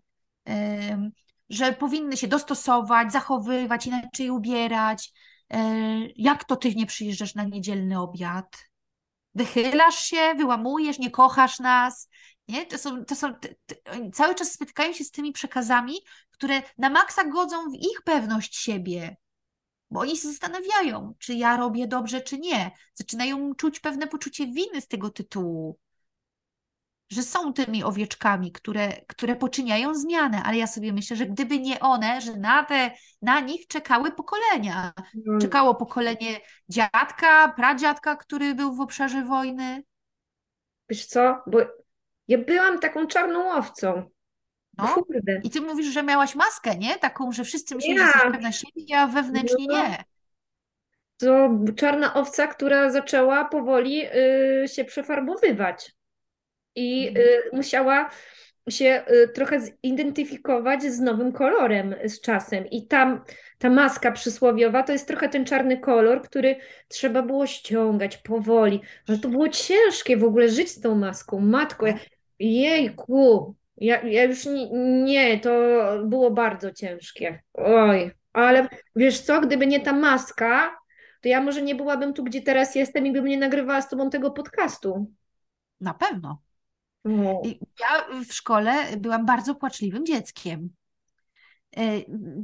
S2: ym, że powinny się dostosować, zachowywać, inaczej ubierać. Yy, jak to ty nie przyjeżdżasz na niedzielny obiad? Wychylasz się, wyłamujesz, nie kochasz nas. Nie? To są, to są, cały czas spotykają się z tymi przekazami, które na maksa godzą w ich pewność siebie bo oni się zastanawiają, czy ja robię dobrze, czy nie. Zaczynają czuć pewne poczucie winy z tego tytułu, że są tymi owieczkami, które, które poczyniają zmianę, ale ja sobie myślę, że gdyby nie one, że na, te, na nich czekały pokolenia.
S1: No,
S2: Czekało pokolenie dziadka, pradziadka, który był w obszarze wojny.
S1: Wiesz co? Bo ja byłam taką czarną owcą.
S2: No.
S1: Kurde.
S2: I ty mówisz, że miałaś maskę, nie? Taką, że wszyscy myśleli, że
S1: Ja.
S2: jesteś pewna siebie, a wewnętrznie
S1: No.
S2: nie.
S1: To czarna owca, która zaczęła powoli y, się przefarbowywać. I
S2: Mhm.
S1: y, musiała się y, trochę zidentyfikować z nowym kolorem z czasem. I tam ta maska przysłowiowa to jest trochę ten czarny kolor, który trzeba było ściągać powoli. Ale to było ciężkie w ogóle żyć z tą maską. Matko, ja, jejku, ja, ja już nie, nie, to było bardzo ciężkie. Oj, ale wiesz co, gdyby nie ta maska, to ja może nie byłabym tu, gdzie teraz jestem i bym nie nagrywała z tobą tego podcastu.
S2: Na pewno. I Ja w szkole byłam bardzo płaczliwym dzieckiem. E,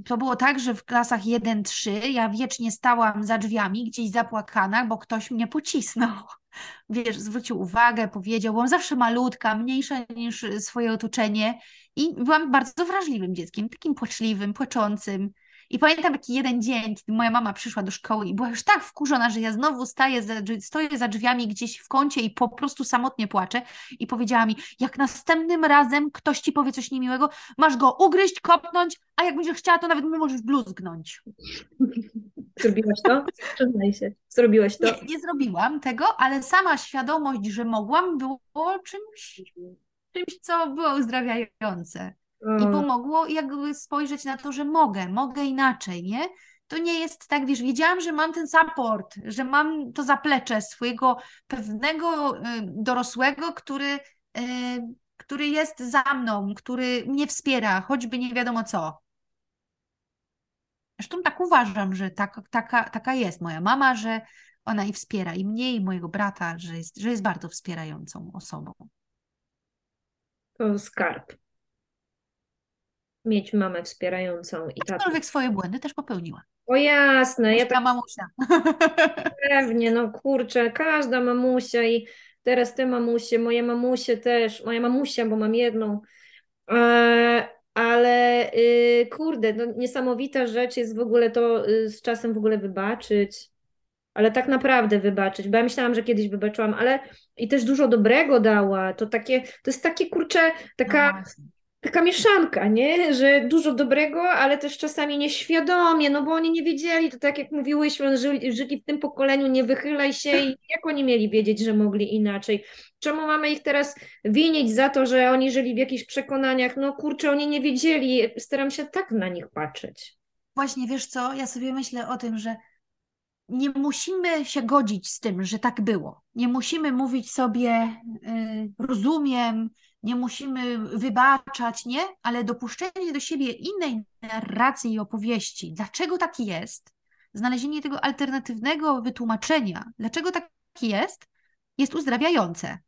S2: To było tak, że w klasach 1-3 ja wiecznie stałam za drzwiami, gdzieś zapłakana, bo ktoś mnie pocisnął. Wiesz, zwrócił uwagę, powiedział, byłam zawsze malutka, mniejsza niż swoje otoczenie i byłam bardzo wrażliwym dzieckiem, takim płaczliwym, płaczącym. I pamiętam taki jeden dzień, kiedy moja mama przyszła do szkoły i była już tak wkurzona, że ja znowu staję za, stoję za drzwiami gdzieś w kącie i po prostu samotnie płaczę. I powiedziała mi, jak następnym razem ktoś ci powie coś niemiłego, masz go ugryźć, kopnąć, a jak będziesz chciała, to nawet mu możesz bluzgnąć.
S1: Zrobiłaś to? Przyznaj się. Zrobiłaś to?
S2: Nie, nie zrobiłam tego, ale sama świadomość, że mogłam, było czymś, czymś co było uzdrawiające. I pomogło jakby spojrzeć na to, że mogę, mogę inaczej, nie? To nie jest tak, wiesz, wiedziałam, że mam ten support, że mam to zaplecze swojego pewnego y, dorosłego, który, y, który jest za mną, który mnie wspiera, choćby nie wiadomo co. Zresztą tak uważam, że tak, taka, taka jest moja mama, że ona i wspiera i mnie, i mojego brata, że jest, że jest bardzo wspierającą osobą.
S1: to skarb. Mieć mamę wspierającą i tatę.
S2: Aczkolwiek swoje błędy też popełniła.
S1: O jasne, ja
S2: Ja
S1: tak
S2: mamusia.
S1: pewnie, no kurczę, każda mamusia i teraz te mamusie, moje mamusie też, moja mamusia, bo mam jedną, e, ale y, kurde, no, niesamowita rzecz jest w ogóle to y, z czasem w ogóle wybaczyć, ale tak naprawdę wybaczyć, bo ja myślałam, że kiedyś wybaczyłam, ale i też dużo dobrego dała, to takie, to jest takie kurczę, taka
S2: No.
S1: Taka mieszanka, nie? Że dużo dobrego, ale też czasami nieświadomie, no bo oni nie wiedzieli, to tak jak mówiłyśmy, żyli, żyli w tym pokoleniu, nie wychylaj się i jak oni mieli wiedzieć, że mogli inaczej? Czemu mamy ich teraz winić za to, że oni żyli w jakichś przekonaniach? No kurczę, oni nie wiedzieli, staram się tak na nich patrzeć.
S2: Właśnie, wiesz co, ja sobie myślę o tym, że nie musimy się godzić z tym, że tak było. Nie musimy mówić sobie, y, rozumiem, nie musimy wybaczać, nie? Ale dopuszczenie do siebie innej narracji i opowieści, dlaczego tak jest, znalezienie tego alternatywnego wytłumaczenia, dlaczego tak jest, jest uzdrawiające.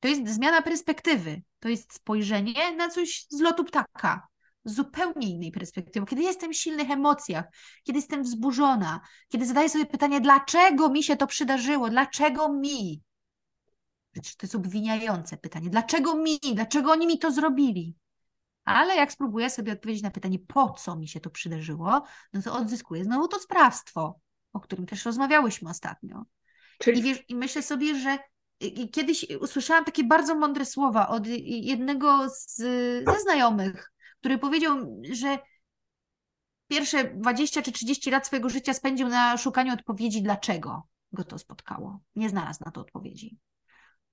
S2: To jest zmiana perspektywy, to jest spojrzenie na coś z lotu ptaka, z zupełnie innej perspektywy. Kiedy jestem w silnych emocjach, kiedy jestem wzburzona, kiedy zadaję sobie pytanie, dlaczego mi się to przydarzyło, dlaczego mi? Przecież to jest obwiniające pytanie. Dlaczego mi? Dlaczego oni mi to zrobili? Ale jak spróbuję sobie odpowiedzieć na pytanie, po co mi się to przydarzyło, no to odzyskuję znowu to sprawstwo, o którym też rozmawiałyśmy ostatnio. I,
S1: Czyli
S2: wiesz, I myślę sobie, że i- i kiedyś usłyszałam takie bardzo mądre słowa od jednego z, ze znajomych, który powiedział, że pierwsze 20 czy 30 lat swojego życia spędził na szukaniu odpowiedzi dlaczego. go to spotkało. Nie znalazł na to odpowiedzi.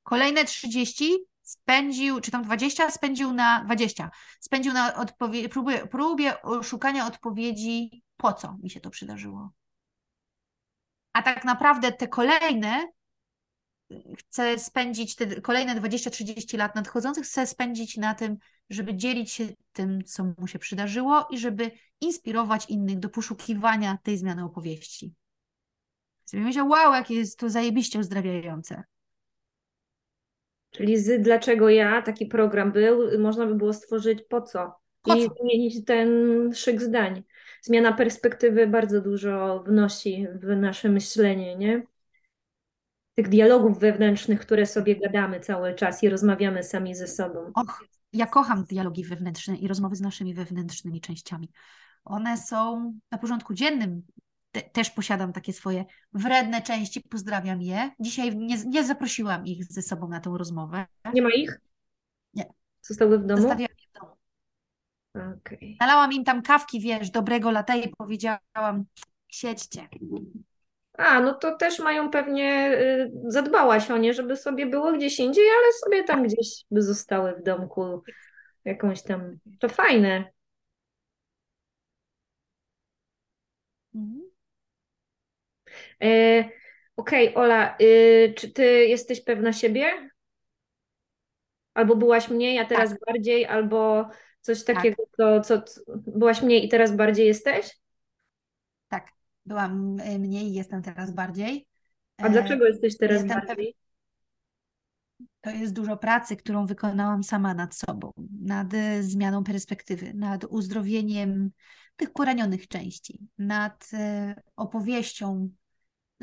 S2: Kolejne 30 spędził, czy tam 20 spędził na 20, spędził na odpowie- próbie, próbie szukania odpowiedzi, po co mi się to przydarzyło. A tak naprawdę te kolejne chcę spędzić te kolejne 20-30 lat nadchodzących, chcę spędzić na tym, żeby dzielić się tym, co mu się przydarzyło i żeby inspirować innych do poszukiwania tej zmiany opowieści. Sobie myślę, wow, jakie jest to zajebiście uzdrawiające.
S1: Czyli z dlaczego ja, taki program był, można by było stworzyć po co?
S2: Po
S1: I
S2: co?
S1: zmienić ten szyk zdań. Zmiana perspektywy bardzo dużo wnosi w nasze myślenie, nie? Tych dialogów wewnętrznych, które sobie gadamy cały czas i rozmawiamy sami ze sobą.
S2: Och, ja kocham dialogi wewnętrzne i rozmowy z naszymi wewnętrznymi częściami. One są na porządku dziennym. Te, też posiadam takie swoje wredne części, pozdrawiam je. Dzisiaj nie, nie zaprosiłam ich ze sobą na tę rozmowę.
S1: Nie ma ich?
S2: Nie.
S1: Zostały w domu?
S2: Zostawiłam je w domu.
S1: Okej.
S2: Nalałam im tam kawki, wiesz, dobrego latte i powiedziałam, siedźcie.
S1: A, no to też mają pewnie, y, zadbałaś o nie, żeby sobie było gdzieś indziej, ale sobie tam gdzieś by zostały w domku jakąś tam. To fajne.
S2: Mhm.
S1: E, Okej, Ola, y, czy ty jesteś pewna siebie? Albo byłaś mniej, a teraz bardziej, albo coś
S2: Tak.
S1: takiego, co, co byłaś mniej i teraz bardziej jesteś?
S2: Tak, byłam y, mniej, jestem teraz bardziej.
S1: A dlaczego jesteś teraz
S2: jestem pewna-
S1: bardziej?
S2: To jest dużo pracy, którą wykonałam sama nad sobą, nad y, zmianą perspektywy, nad uzdrowieniem tych poranionych części, nad y, opowieścią,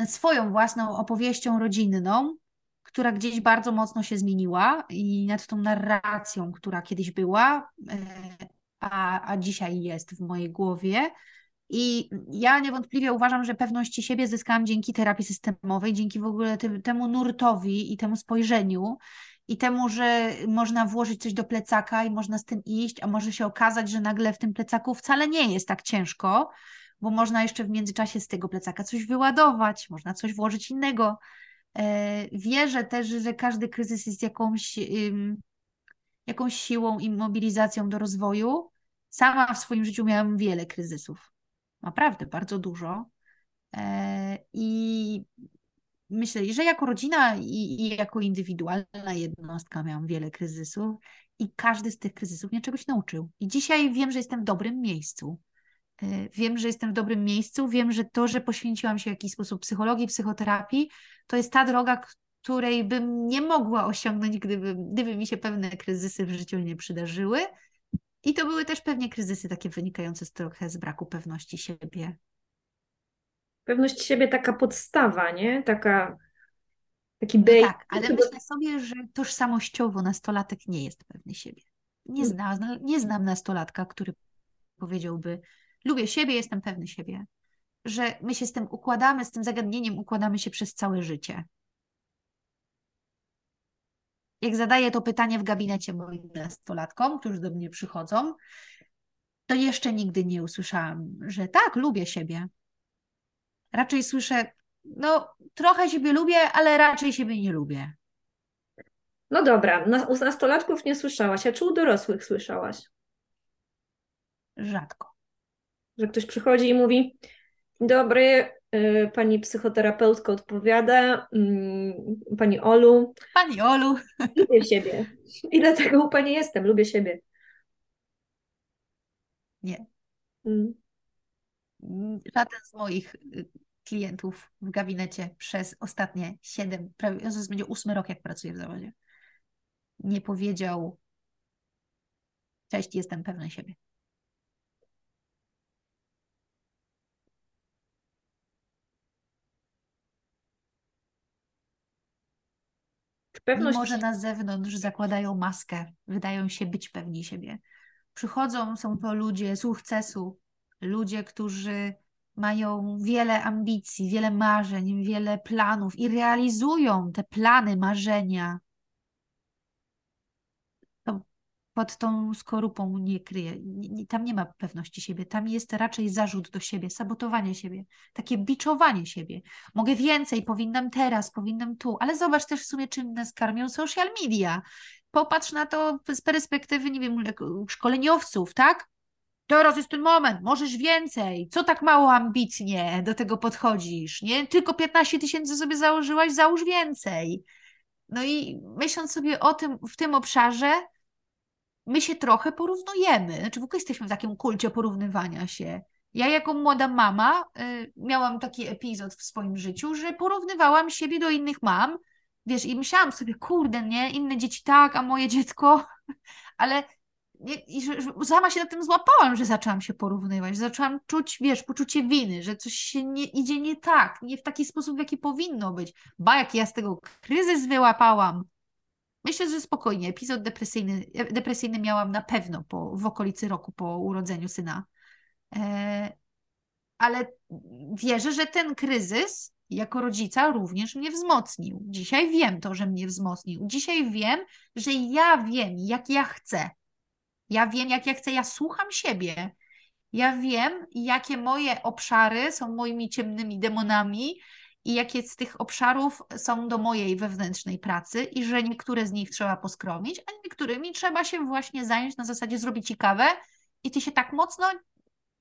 S2: swoją własną opowieścią rodzinną, która gdzieś bardzo mocno się zmieniła i nad tą narracją, która kiedyś była, y, a, a dzisiaj jest w mojej głowie. I ja niewątpliwie uważam, że pewności siebie zyskałam dzięki terapii systemowej, dzięki w ogóle tym, temu nurtowi i temu spojrzeniu, i temu, że można włożyć coś do plecaka i można z tym iść, a może się okazać, że nagle w tym plecaku wcale nie jest tak ciężko, bo można jeszcze w międzyczasie z tego plecaka coś wyładować, można coś włożyć innego. E, Wierzę też, że każdy kryzys jest jakąś, jakąś siłą i mobilizacją do rozwoju. Sama w swoim życiu miałam wiele kryzysów naprawdę bardzo dużo. E, I myślę, że jako rodzina i, i jako indywidualna jednostka miałam wiele kryzysów i każdy z tych kryzysów mnie czegoś nauczył. I dzisiaj wiem, że jestem w dobrym miejscu. E, Wiem, że jestem w dobrym miejscu, wiem, że to, że poświęciłam się w jakiś sposób psychologii, psychoterapii, to jest ta droga, której bym nie mogła osiągnąć, gdyby, gdyby mi się pewne kryzysy w życiu nie przydarzyły. I to były też pewnie kryzysy takie wynikające z trochę z braku pewności siebie.
S1: Pewność siebie taka podstawa, nie? Taka, taki
S2: No
S1: basic.
S2: tak, ale myślę sobie, że tożsamościowo nastolatek nie jest pewny siebie. Nie, zna, nie znam nastolatka, który powiedziałby: Lubię siebie, jestem pewny siebie. Że my się z tym układamy, z tym zagadnieniem układamy się przez całe życie. Jak zadaję to pytanie w gabinecie moim nastolatkom, którzy do mnie przychodzą, to jeszcze nigdy nie usłyszałam, że tak, lubię siebie. Raczej słyszę, no trochę siebie lubię, ale raczej siebie nie lubię.
S1: No dobra, u nastolatków nie słyszałaś, a czy u dorosłych słyszałaś?
S2: Rzadko.
S1: Że ktoś przychodzi i mówi: dobry, y, pani psychoterapeutka odpowiada, mm, pani Olu,
S2: Pani Olu,
S1: lubię siebie. I dlatego u pani jestem, lubię siebie.
S2: nie.
S1: Mm.
S2: Żaden z moich y, klientów w gabinecie przez ostatnie 7, prawie to będzie ósmy rok, jak pracuję w zawodzie, nie powiedział: Cześć, jestem pewny siebie.
S1: Pewność
S2: Mimo, że na zewnątrz zakładają maskę, wydają się być pewni siebie. Przychodzą, są to ludzie sukcesu, ludzie, którzy mają wiele ambicji, wiele marzeń, wiele planów i realizują te plany, marzenia. To pod tą skorupą nie kryje. Tam nie ma pewności siebie. Tam jest raczej zarzut do siebie, sabotowanie siebie, takie biczowanie siebie. Mogę więcej, powinnam teraz, powinnam tu, ale zobacz też w sumie, czym nas karmią social media. Popatrz na to z perspektywy, nie wiem, szkoleniowców, tak? Teraz jest ten moment, możesz więcej. Co tak mało ambitnie do tego podchodzisz, nie? Tylko 15 tysięcy sobie założyłaś, załóż więcej. No i myśląc sobie o tym w tym obszarze, my się trochę porównujemy. Znaczy w ogóle jesteśmy w takim kulcie porównywania się. Ja jako młoda mama y, miałam taki epizod w swoim życiu, że porównywałam siebie do innych mam, wiesz, i myślałam sobie, kurde, nie, inne dzieci tak, a moje dziecko, ale i sama się na tym złapałam, że zaczęłam się porównywać, zaczęłam czuć, wiesz, poczucie winy, że coś się nie, idzie nie tak, nie w taki sposób, w jaki powinno być. Ba, jak ja z tego kryzys wyłapałam. Myślę, że spokojnie, epizod depresyjny, depresyjny miałam na pewno po, w okolicy roku po urodzeniu syna. E, ale wierzę, że ten kryzys jako rodzica również mnie wzmocnił. Dzisiaj wiem to, że mnie wzmocnił. Dzisiaj wiem, że ja wiem, jak ja chcę ja wiem, jak ja chcę, ja słucham siebie. Ja wiem, jakie moje obszary są moimi ciemnymi demonami i jakie z tych obszarów są do mojej wewnętrznej pracy i że niektóre z nich trzeba poskromić, a niektórymi trzeba się właśnie zająć na zasadzie zrobić ciekawe i ty się tak mocno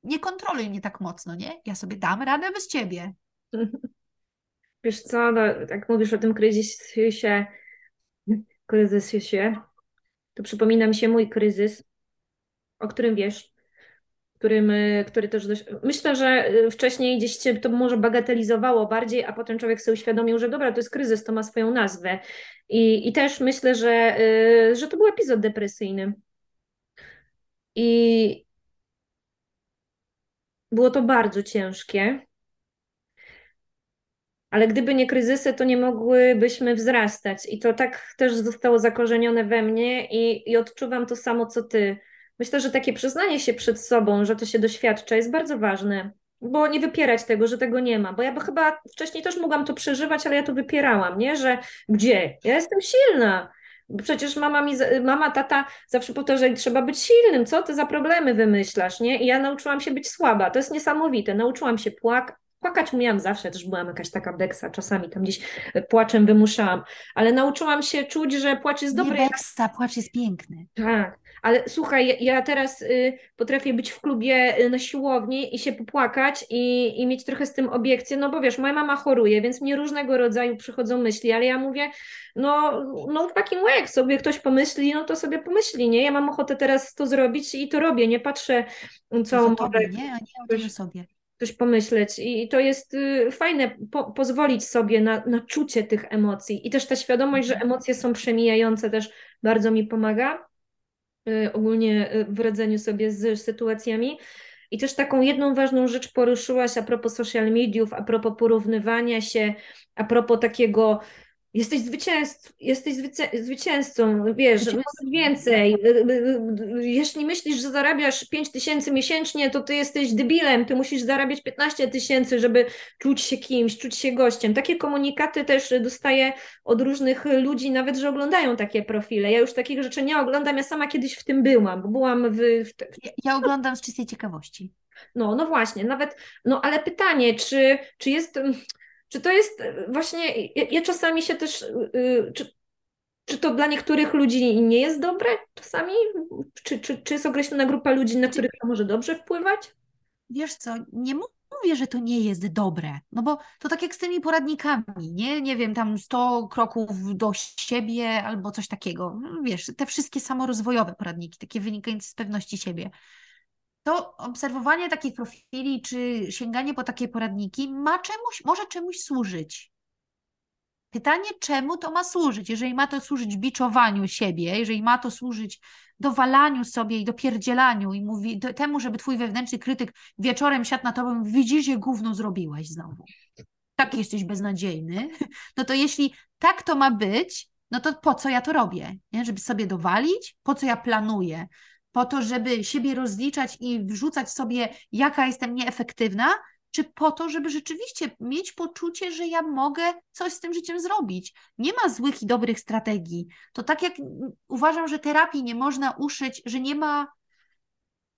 S2: nie kontroluj mnie tak mocno, nie? Ja sobie dam radę bez ciebie.
S1: Wiesz co, no, tak mówisz o tym kryzysie, kryzysie, to przypomina mi się mój kryzys, o którym wiesz, którym, y, który też dość... Myślę, że y, wcześniej gdzieś cię to może bagatelizowało bardziej, a potem człowiek sobie uświadomił, że dobra, to jest kryzys, to ma swoją nazwę. I, i też myślę, że, y, że to był epizod depresyjny. I było to bardzo ciężkie. Ale gdyby nie kryzysy, to nie mogłybyśmy wzrastać. I to tak też zostało zakorzenione we mnie i, i odczuwam to samo, co ty Myślę, że takie przyznanie się przed sobą, że to się doświadcza, jest bardzo ważne, bo nie wypierać tego, że tego nie ma. Bo ja by chyba wcześniej też mogłam to przeżywać, ale ja to wypierałam, nie? Że gdzie? Ja jestem silna. Przecież mama, mi, mama, tata zawsze powtarzali, trzeba być silnym, co ty za problemy wymyślasz, nie? I ja nauczyłam się być słaba, to jest niesamowite. Nauczyłam się płakać, Płakać umiałam zawsze, też byłam jakaś taka beksa, czasami tam gdzieś płaczem wymuszałam, ale nauczyłam się czuć, że płacz jest dobry.
S2: Nie beksa, płacz jest piękny.
S1: Tak, ale słuchaj, ja teraz y, potrafię być w klubie y, na siłowni i się popłakać i, i mieć trochę z tym obiekcję, no bo wiesz, moja mama choruje, więc mnie różnego rodzaju przychodzą myśli, ale ja mówię, no, no w takim jak sobie ktoś pomyśli, no to sobie pomyśli, nie? Ja mam ochotę teraz to zrobić i to robię, nie patrzę, co
S2: może... Tobie, nie? A nie o sobie
S1: coś pomyśleć. I to jest y, fajne po, pozwolić sobie na, na czucie tych emocji. I też ta świadomość, że mhm. emocje są przemijające, też bardzo mi pomaga. Y, ogólnie y, w radzeniu sobie z sytuacjami. I też taką jedną ważną rzecz poruszyłaś a propos social mediów, a propos porównywania się, a propos takiego Jesteś, zwycięzc, jesteś zwycięzcą, wiesz, więcej. Jeśli myślisz, że zarabiasz 5 tysięcy miesięcznie, to ty jesteś debilem, ty musisz zarabiać 15 tysięcy, żeby czuć się kimś, czuć się gościem. Takie komunikaty też dostaję od różnych ludzi, nawet, że oglądają takie profile. Ja już takich rzeczy nie oglądam, ja sama kiedyś w tym byłam, bo byłam w... w...
S2: Ja, ja oglądam z czystej ciekawości.
S1: No, no właśnie, nawet, no ale pytanie, czy, czy jest czy to jest e, właśnie, ja, ja czasami się też, yy, czy, czy to dla niektórych ludzi nie jest dobre czasami? Czy, czy, czy jest określona grupa ludzi, na których to może dobrze wpływać?
S2: Wiesz co, nie mówię, że to nie jest dobre, no bo to tak jak z tymi poradnikami, nie? Nie wiem, tam 100 kroków do siebie albo coś takiego. No, wiesz, te wszystkie samorozwojowe poradniki, takie wynikające z pewności siebie to obserwowanie takich profili czy sięganie po takie poradniki ma czemuś, może czemuś służyć. Pytanie, czemu to ma służyć? Jeżeli ma to służyć biczowaniu siebie, jeżeli ma to służyć dowalaniu sobie i dopierdzielaniu i mówi temu, żeby twój wewnętrzny krytyk wieczorem siadł na tobą widzisz, że gówno zrobiłeś znowu. Tak jesteś beznadziejny. No to jeśli tak to ma być, no to po co ja to robię? Nie? Żeby sobie dowalić? Po co ja planuję? Po to, żeby siebie rozliczać i wrzucać sobie, jaka jestem nieefektywna, czy po to, żeby rzeczywiście mieć poczucie, że ja mogę coś z tym życiem zrobić. Nie ma złych i dobrych strategii. To tak jak uważam, że terapii nie można uszyć, że nie ma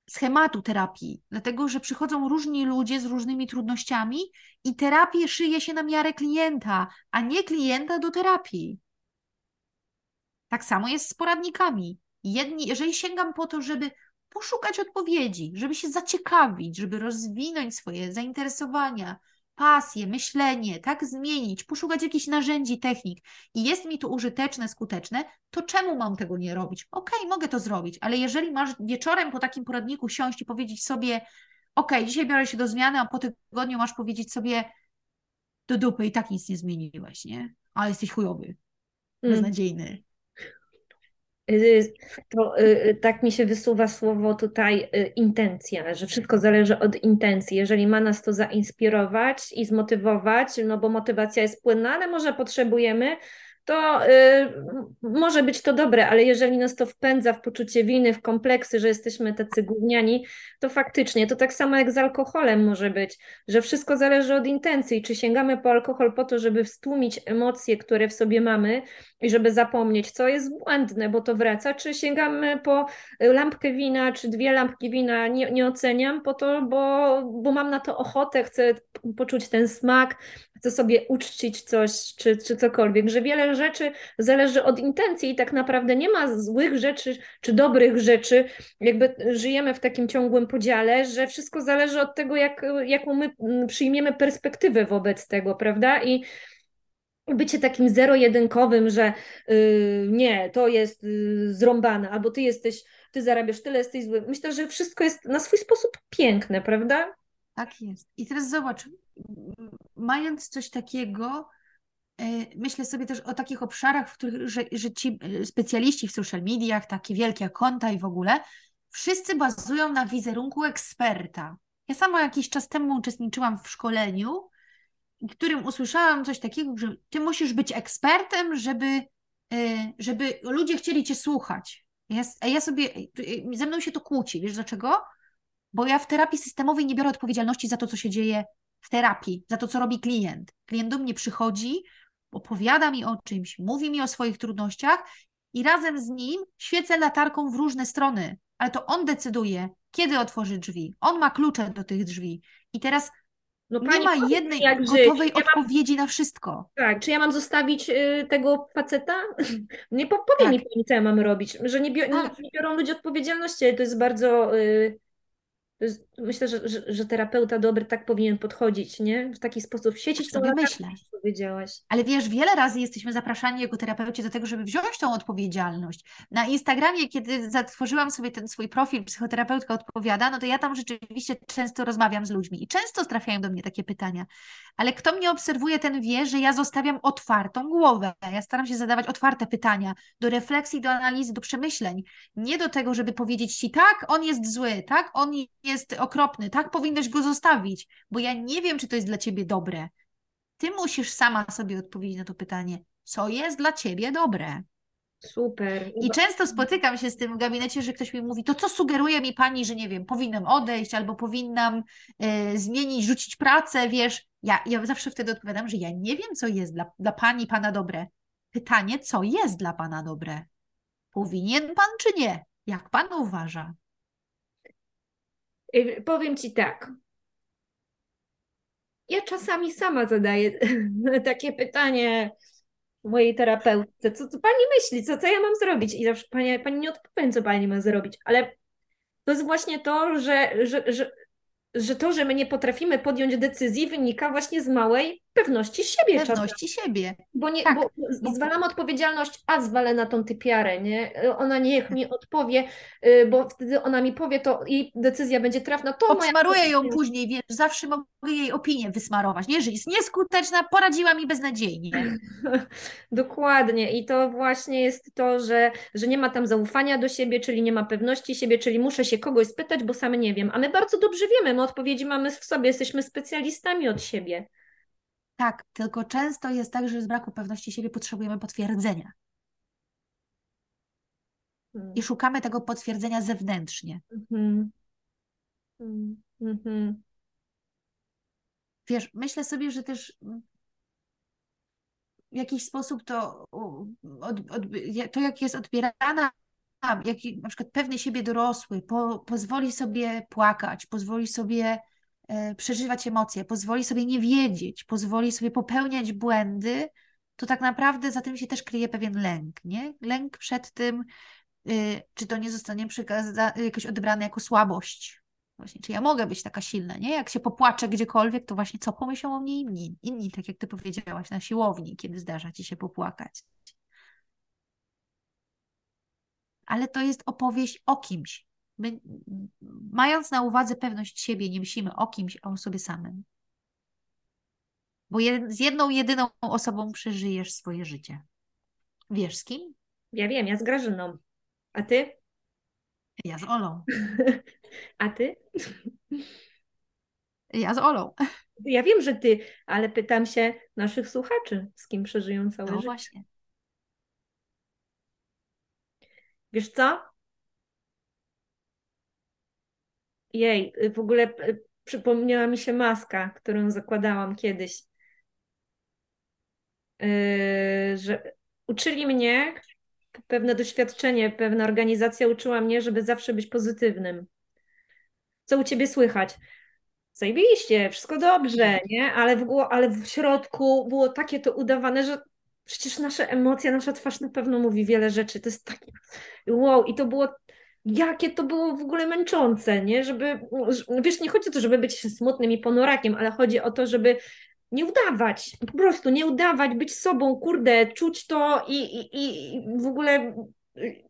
S2: schematu terapii, dlatego że przychodzą różni ludzie z różnymi trudnościami i terapię szyje się na miarę klienta, a nie klienta do terapii. Tak samo jest z poradnikami. Jedni, jeżeli sięgam po to, żeby poszukać odpowiedzi, żeby się zaciekawić, żeby rozwinąć swoje zainteresowania, pasje, myślenie, tak zmienić, poszukać jakichś narzędzi, technik i jest mi to użyteczne, skuteczne, to czemu mam tego nie robić? Okej, okay, mogę to zrobić, ale jeżeli masz wieczorem po takim poradniku siąść i powiedzieć sobie, okej, okay, dzisiaj biorę się do zmiany, a po tygodniu masz powiedzieć sobie do dupy i tak nic nie zmieniłeś, nie? Ale jesteś chujowy, mm. beznadziejny.
S1: Y, to y, tak mi się wysuwa słowo tutaj y, intencja, że wszystko zależy od intencji. Jeżeli ma nas to zainspirować i zmotywować, no bo motywacja jest płynna, ale może potrzebujemy to y, może być to dobre, ale jeżeli nas to wpędza w poczucie winy, w kompleksy, że jesteśmy tacy gówniani, to faktycznie to tak samo jak z alkoholem może być, że wszystko zależy od intencji. Czy sięgamy po alkohol po to, żeby wstłumić emocje, które w sobie mamy i żeby zapomnieć, co jest błędne, bo to wraca, czy sięgamy po lampkę wina, czy dwie lampki wina, nie, nie oceniam, po to, bo, bo mam na to ochotę, chcę poczuć ten smak, chcę sobie uczcić coś, czy, czy cokolwiek, że wiele rzeczy zależy od intencji i tak naprawdę nie ma złych rzeczy, czy dobrych rzeczy, jakby żyjemy w takim ciągłym podziale, że wszystko zależy od tego, jak, jaką my przyjmiemy perspektywę wobec tego, prawda? I bycie takim zero-jedynkowym, że yy, nie, to jest yy, zrąbane, albo ty jesteś, ty zarabiasz tyle, jesteś zły. Myślę, że wszystko jest na swój sposób piękne, prawda?
S2: Tak jest. I teraz zobacz, mając coś takiego, myślę sobie też o takich obszarach, w których że, że ci e, specjaliści w social mediach, takie wielkie konta i w ogóle, wszyscy bazują na wizerunku eksperta. Ja sama jakiś czas temu uczestniczyłam w szkoleniu, w którym usłyszałam coś takiego, że ty musisz być ekspertem, żeby, e, żeby ludzie chcieli cię słuchać. Ja, ja sobie, ze mną się to kłóci, wiesz dlaczego? Bo ja w terapii systemowej nie biorę odpowiedzialności za to, co się dzieje w terapii, za to, co robi klient. Klient do mnie przychodzi, opowiada mi o czymś, mówi mi o swoich trudnościach i razem z nim świecę latarką w różne strony, ale to on decyduje, kiedy otworzy drzwi. On ma klucze do tych drzwi. I teraz no, nie ma jednej gotowej ja odpowiedzi mam... na wszystko.
S1: Tak, czy ja mam zostawić y, tego faceta? nie powie tak. mi pani, co ja mam robić, że nie, bio... tak. nie, biorą ludzie odpowiedzialności, to jest bardzo y, myślę, że, że, że, terapeuta dobry tak powinien podchodzić, nie? W taki sposób świecić
S2: sobie myślę.
S1: powiedziałaś.
S2: Ale wiesz, wiele razy jesteśmy zapraszani jako terapeuci do tego, żeby wziąć tą odpowiedzialność. Na Instagramie, kiedy zatworzyłam sobie ten swój profil psychoterapeutka odpowiada, no to ja tam rzeczywiście często rozmawiam z ludźmi i często trafiają do mnie takie pytania. Ale kto mnie obserwuje, ten wie, że ja zostawiam otwartą głowę. Ja staram się zadawać otwarte pytania do refleksji, do analizy, do przemyśleń. Nie do tego, żeby powiedzieć ci tak, on jest zły, tak, on jest okropny, tak powinnaś go zostawić, bo ja nie wiem, czy to jest dla ciebie dobre. Ty musisz sama sobie odpowiedzieć na to pytanie, co jest dla ciebie dobre.
S1: Super.
S2: I często spotykam się z tym w gabinecie, że ktoś mi mówi, to co sugeruje mi pani, że nie wiem, powinnam odejść albo powinnam y, zmienić, rzucić pracę, wiesz. Ja, ja zawsze wtedy odpowiadam, że ja nie wiem, co jest dla, dla pani, pana dobre. Pytanie, co jest dla pana dobre? Powinien pan czy nie? Jak pan uważa?
S1: Powiem Ci tak. Ja czasami sama zadaję takie pytanie mojej terapeutce, co, co pani myśli, co, co ja mam zrobić? I zawsze pani, pani nie odpowiem, co pani ma zrobić, ale to jest właśnie to, że, że, że, że to, że my nie potrafimy podjąć decyzji, wynika właśnie z małej pewności siebie.
S2: Pewności czasem. siebie.
S1: Bo, nie, tak. bo zwalamy odpowiedzialność, a zwalę na tą typiarę, nie? Ona niech mi odpowie, y, bo wtedy ona mi powie, to jej decyzja będzie trafna. To
S2: Obsmaruję moja... ją później, wiesz, zawsze mogę jej opinię wysmarować, nie? Że jest nieskuteczna, poradziła mi beznadziejnie.
S1: Dokładnie i to właśnie jest to, że, że nie ma tam zaufania do siebie, czyli nie ma pewności siebie, czyli muszę się kogoś spytać, bo sam nie wiem, a my bardzo dobrze wiemy, my odpowiedzi mamy w sobie, jesteśmy specjalistami od siebie.
S2: Tak, tylko często jest tak, że z braku pewności siebie potrzebujemy potwierdzenia. Hmm. I szukamy tego potwierdzenia zewnętrznie. Hmm.
S1: Hmm.
S2: wiesz, myślę sobie, że też w jakiś sposób to, od, od, to jak jest odbierana, jak na przykład pewny siebie dorosły po, pozwoli sobie płakać, pozwoli sobie przeżywać emocje, pozwoli sobie nie wiedzieć, pozwoli sobie popełniać błędy, to tak naprawdę za tym się też kryje pewien lęk, nie? Lęk przed tym, y, czy to nie zostanie jakoś odebrane jako słabość, Właśnie, czy ja mogę być taka silna, nie? Jak się popłaczę gdziekolwiek, to właśnie co pomyślą o mnie inni? Inni, tak jak ty powiedziałaś, na siłowni, kiedy zdarza ci się popłakać. Ale to jest opowieść o kimś. My, mając na uwadze pewność siebie, nie myślimy o kimś, a o sobie samym. Bo z jedną, jedyną osobą przeżyjesz swoje życie. Wiesz z kim?
S1: Ja wiem, ja z Grażyną. A ty?
S2: Ja z Olą.
S1: A ty?
S2: Ja z Olą.
S1: Ja wiem, że ty, ale pytam się naszych słuchaczy, z kim przeżyją całe no życie.
S2: właśnie.
S1: Wiesz co? Jej, w ogóle przypomniała mi się maska, którą zakładałam kiedyś. Yy, że uczyli mnie, pewne doświadczenie, pewna organizacja uczyła mnie, żeby zawsze być pozytywnym. Co u ciebie słychać? Zajebiście, wszystko dobrze, nie? Ale w, ale w środku było takie to udawane, że przecież nasze emocje, nasza twarz na pewno mówi wiele rzeczy. To jest takie wow, i to było jakie to było w ogóle męczące, nie? Żeby, wiesz, nie chodzi o to, żeby być smutnym i ponorakiem, ale chodzi o to, żeby nie udawać, po prostu nie udawać, być sobą, kurde, czuć to i, i, i w ogóle y,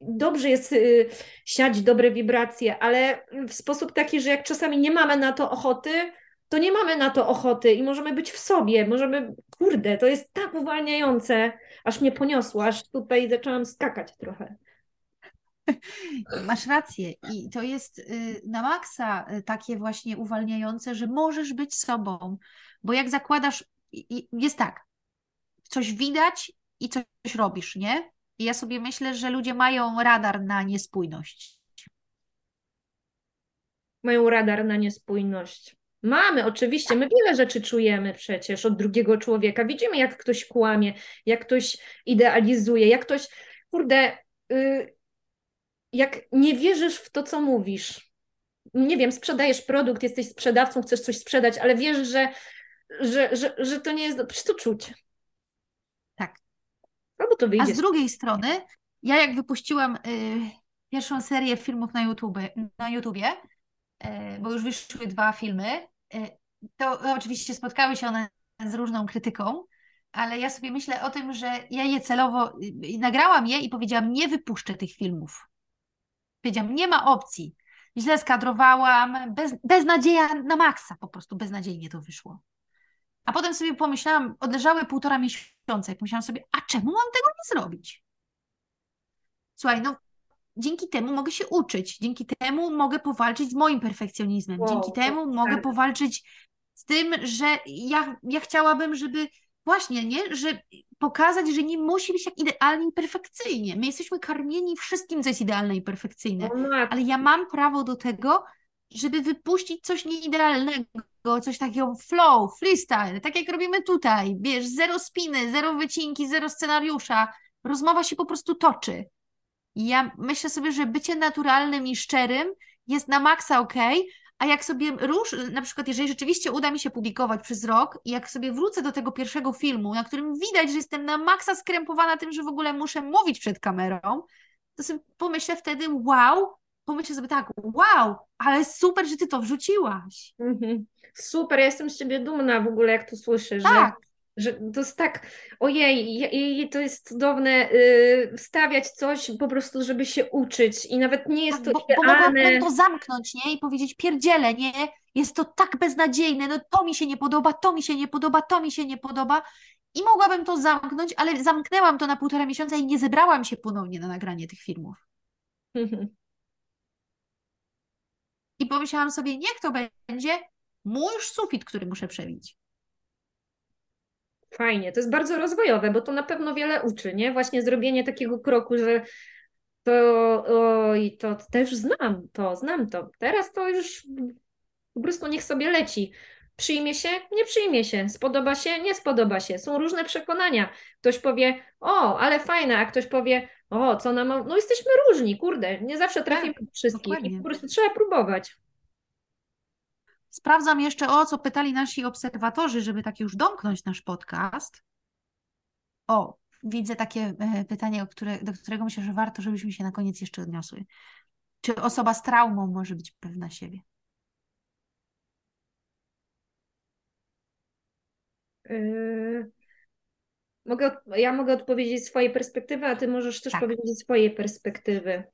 S1: dobrze jest y, siać dobre wibracje, ale w sposób taki, że jak czasami nie mamy na to ochoty, to nie mamy na to ochoty i możemy być w sobie, możemy, kurde, to jest tak uwalniające, aż mnie poniosło, aż tutaj zaczęłam skakać trochę.
S2: Masz rację i to jest y, na maksa takie właśnie uwalniające, że możesz być sobą, bo jak zakładasz, jest tak, coś widać i coś robisz, nie? I ja sobie myślę, że ludzie mają radar na niespójność.
S1: Mają radar na niespójność. Mamy, oczywiście, my wiele rzeczy czujemy przecież od drugiego człowieka. Widzimy, jak ktoś kłamie, jak ktoś idealizuje, jak ktoś, kurde, yy, jak nie wierzysz w to, co mówisz. Nie wiem, sprzedajesz produkt, jesteś sprzedawcą, chcesz coś sprzedać, ale wiesz, że że, że, że to nie jest. Przecież to czuć.
S2: Tak.
S1: Albo to wyjdzie.
S2: A z drugiej strony, ja jak wypuściłam y, pierwszą serię filmów na, YouTube, na YouTubie, y, bo już wyszły dwa filmy, y, to oczywiście spotkały się one z różną krytyką, ale ja sobie myślę o tym, że ja je celowo y, nagrałam je i powiedziałam, nie wypuszczę tych filmów. Powiedziałam, nie ma opcji. Źle skadrowałam, bez, beznadzieja na maksa, po prostu beznadziejnie to wyszło. A potem sobie pomyślałam, odleżały półtora miesiąca, jak myślałam sobie, a czemu mam tego nie zrobić? Słuchaj, no dzięki temu mogę się uczyć, dzięki temu mogę powalczyć z moim perfekcjonizmem, wow, dzięki temu tak. mogę powalczyć z tym, że ja, ja chciałabym, żeby właśnie, nie, że pokazać, że nie musi być tak idealnie i perfekcyjnie. My jesteśmy karmieni wszystkim, co jest idealne i perfekcyjne, ale ja mam prawo do tego, żeby wypuścić coś nieidealnego, coś takiego flow, freestyle, tak jak robimy tutaj, wiesz, zero spiny, zero wycinki, zero scenariusza, rozmowa się po prostu toczy. I ja myślę sobie, że bycie naturalnym i szczerym jest na maksa ok, a jak sobie rusz, na przykład jeżeli rzeczywiście uda mi się publikować przez rok i jak sobie wrócę do tego pierwszego filmu, na którym widać, że jestem na maksa skrępowana tym, że w ogóle muszę mówić przed kamerą, to sobie pomyślę wtedy, wow, pomyślę sobie tak, wow, ale super, że ty to wrzuciłaś. Mhm.
S1: Super, ja jestem z ciebie dumna w ogóle, jak to słyszę,
S2: tak.
S1: że, że to jest tak, ojej, to jest cudowne yy, wstawiać coś po prostu, żeby się uczyć i nawet nie jest tak, to bo, idealne.
S2: Bo to zamknąć, nie? I powiedzieć pierdziele, nie? Jest to tak beznadziejne, no to mi się nie podoba, to mi się nie podoba, to mi się nie podoba i mogłabym to zamknąć, ale zamknęłam to na półtora miesiąca i nie zebrałam się ponownie na nagranie tych filmów. I pomyślałam sobie, niech to będzie mój sufit, który muszę przebić.
S1: Fajnie, to jest bardzo rozwojowe, bo to na pewno wiele uczy, nie? Właśnie zrobienie takiego kroku, że to, oj, to też znam to, znam to. Teraz to już po prostu niech sobie leci. Przyjmie się, nie przyjmie się, spodoba się, nie spodoba się. Są różne przekonania. Ktoś powie, o, ale fajne, a ktoś powie, o, co nam. No, jesteśmy różni, kurde, nie zawsze trafimy tak, wszystkich po prostu trzeba próbować.
S2: Sprawdzam jeszcze o co pytali nasi obserwatorzy, żeby tak już domknąć nasz podcast. O, widzę takie e, pytanie, które, do którego myślę, że warto, żebyśmy się na koniec jeszcze odniosły. Czy osoba z traumą może być pewna siebie?
S1: Yy, mogę, ja mogę odpowiedzieć z swojej perspektywy, a ty możesz też tak. powiedzieć z swojej perspektywy.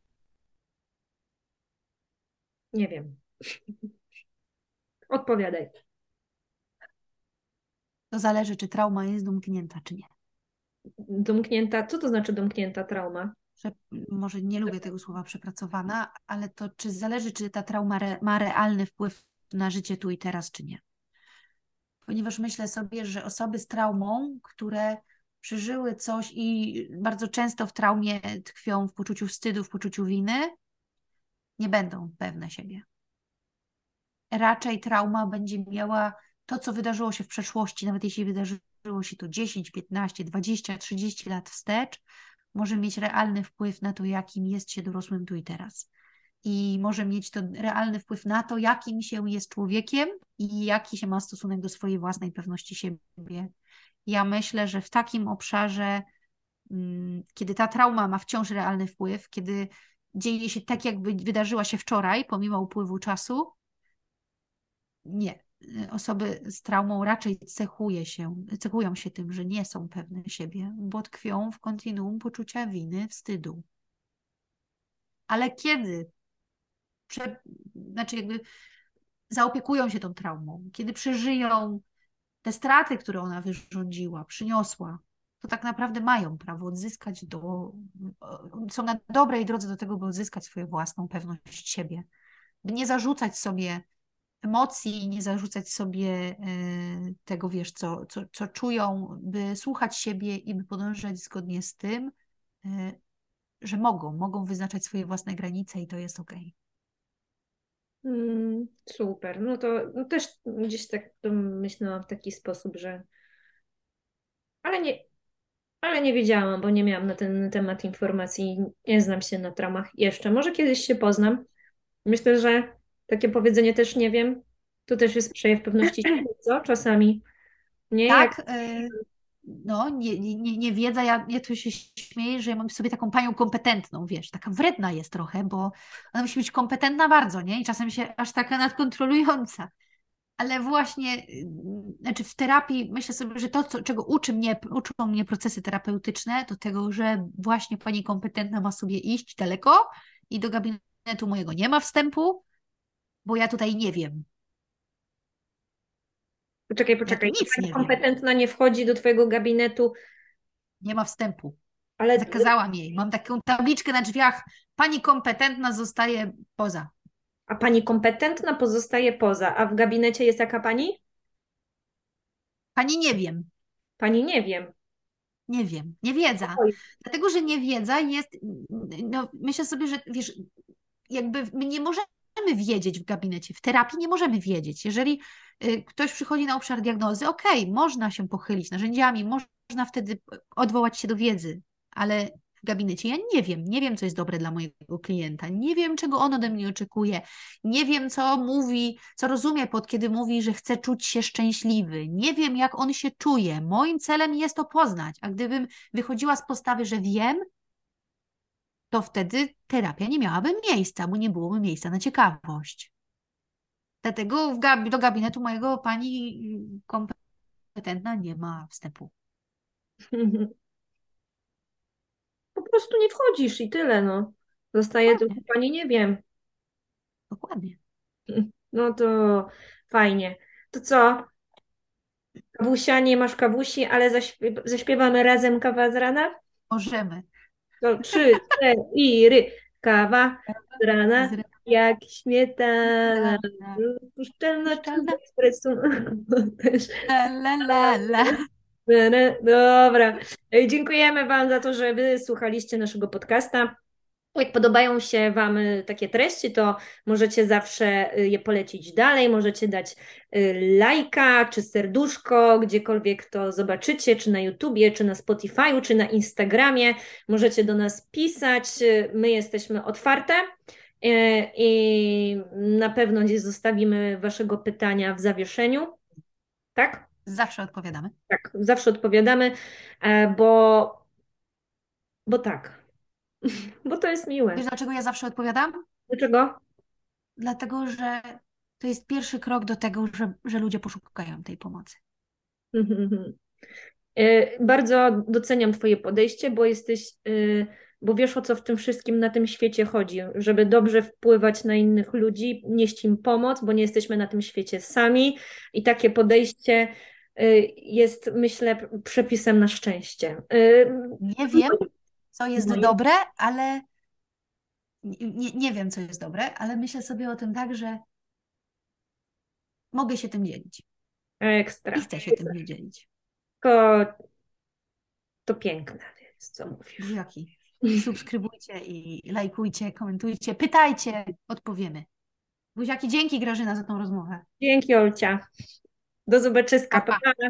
S1: Nie wiem. Odpowiadaj.
S2: To zależy, czy trauma jest domknięta, czy nie.
S1: Domknięta, co to znaczy domknięta trauma?
S2: Że, może nie lubię tego słowa przepracowana, ale to czy zależy, czy ta trauma re, ma realny wpływ na życie tu i teraz, czy nie. Ponieważ myślę sobie, że osoby z traumą, które przeżyły coś i bardzo często w traumie tkwią w poczuciu wstydu, w poczuciu winy, nie będą pewne siebie raczej trauma będzie miała to, co wydarzyło się w przeszłości, nawet jeśli wydarzyło się to 10, 15, 20, 30 lat wstecz, może mieć realny wpływ na to, jakim jest się dorosłym tu i teraz. I może mieć to realny wpływ na to, jakim się jest człowiekiem i jaki się ma stosunek do swojej własnej pewności siebie. Ja myślę, że w takim obszarze, mm, kiedy ta trauma ma wciąż realny wpływ, kiedy dzieje się tak, jakby wydarzyła się wczoraj, pomimo upływu czasu, nie. Osoby z traumą raczej cechuje się, cechują się tym, że nie są pewne siebie, bo tkwią w kontinuum poczucia winy, wstydu. Ale kiedy, prze, znaczy jakby zaopiekują się tą traumą, kiedy przeżyją te straty, które ona wyrządziła, przyniosła, to tak naprawdę mają prawo odzyskać do, są na dobrej drodze do tego, by odzyskać swoją własną pewność siebie, by nie zarzucać sobie emocji, nie zarzucać sobie e, tego, wiesz, co, co, co czują, by słuchać siebie i by podążać zgodnie z tym, e, że mogą, mogą wyznaczać swoje własne granice i to jest ok.
S1: Mm, super. No to no też gdzieś tak myślałam w taki sposób, że ale nie, ale nie wiedziałam, bo nie miałam na ten temat informacji. Nie znam się na traumach jeszcze. Może kiedyś się poznam. Myślę, że takie powiedzenie też nie wiem. To też jest przejaw pewności co? Czasami.
S2: Nie? Tak. Jak... Y no, nie, nie, nie wiedza, ja, ja tu się śmieję, że ja mam sobie taką panią kompetentną, wiesz, taka wredna jest trochę, bo ona musi być kompetentna bardzo, nie? I czasem się aż taka nadkontrolująca. Ale właśnie, y, znaczy w terapii myślę sobie, że to, co, czego uczy mnie, uczą mnie procesy terapeutyczne, to tego, że właśnie pani kompetentna ma sobie iść daleko i do gabinetu mojego nie ma wstępu, bo ja tutaj nie wiem.
S1: Poczekaj, poczekaj. Ja nic nie kompetentna wiem. nie wchodzi do twojego gabinetu.
S2: Nie ma wstępu. Ale zakazałam jej. Mam taką tabliczkę na drzwiach. Pani kompetentna zostaje poza.
S1: A pani kompetentna pozostaje poza. A w gabinecie jest jaka pani?
S2: Pani nie wiem.
S1: Pani nie wiem.
S2: Nie wiem, nie wiedza. Oj. Dlatego, że nie wiedza jest, no myślę sobie, że wiesz, jakby my nie możemy możemy wiedzieć w gabinecie, w terapii nie możemy wiedzieć. Jeżeli y, ktoś przychodzi na obszar diagnozy, ok, można się pochylić narzędziami, można wtedy odwołać się do wiedzy, ale w gabinecie ja nie wiem, nie wiem, co jest dobre dla mojego klienta, nie wiem, czego on ode mnie oczekuje, nie wiem, co mówi, co rozumie pod kiedy mówi, że chce czuć się szczęśliwy, nie wiem, jak on się czuje. Moim celem jest to poznać, a gdybym wychodziła z postawy, że wiem, to wtedy terapia nie miałaby miejsca, bo nie byłoby miejsca na ciekawość. Dlatego gab do gabinetu mojego pani kompetentna nie ma wstępu.
S1: Po prostu nie wchodzisz i tyle, no. Zostaje tylko pani nie wiem.
S2: Dokładnie.
S1: No to fajnie. To co? Kawusia, nie masz kawusi, ale zaśpiewamy razem kawa z rana?
S2: Możemy.
S1: To trzy, cztery. Kawa z rana, jak śmietana. Puszczalna espresso. La, la, la. Dobra. Dziękujemy Wam za to, że Wy słuchaliście naszego podcasta. Jak podobają się Wam y, takie treści, to możecie zawsze y, je polecić dalej, możecie dać y, lajka czy serduszko, gdziekolwiek to zobaczycie, czy na YouTubie, czy na Spotify'u, czy na Instagramie. Możecie do nas pisać, my jesteśmy otwarte i na pewno gdzieś zostawimy Waszego pytania w zawieszeniu. Tak?
S2: Zawsze odpowiadamy.
S1: Tak, zawsze odpowiadamy, e, bo, bo tak. Bo to jest miłe.
S2: Wiesz, dlaczego ja zawsze odpowiadam?
S1: Dlaczego?
S2: Dlatego, że to jest pierwszy krok do tego, że, że ludzie poszukają tej pomocy.
S1: E, bardzo doceniam Twoje podejście, bo jesteś, e, bo wiesz o co w tym wszystkim na tym świecie chodzi, żeby dobrze wpływać na innych ludzi, nieść im pomoc, bo nie jesteśmy na tym świecie sami i takie podejście e, jest, myślę, przepisem na szczęście.
S2: Nie wiem, co jest no dobre, ale nie, nie wiem, co jest dobre, ale myślę sobie o tym tak, że mogę się tym dzielić.
S1: Ekstra.
S2: I chcę się tym dzielić.
S1: To, to piękne, więc co mówisz?
S2: Jaki? Subskrybujcie i lajkujcie, komentujcie, pytajcie, odpowiemy. Buziaki, dzięki Grażyna za tą rozmowę.
S1: Dzięki Olcia. Do zobaczyska. Pa, pa.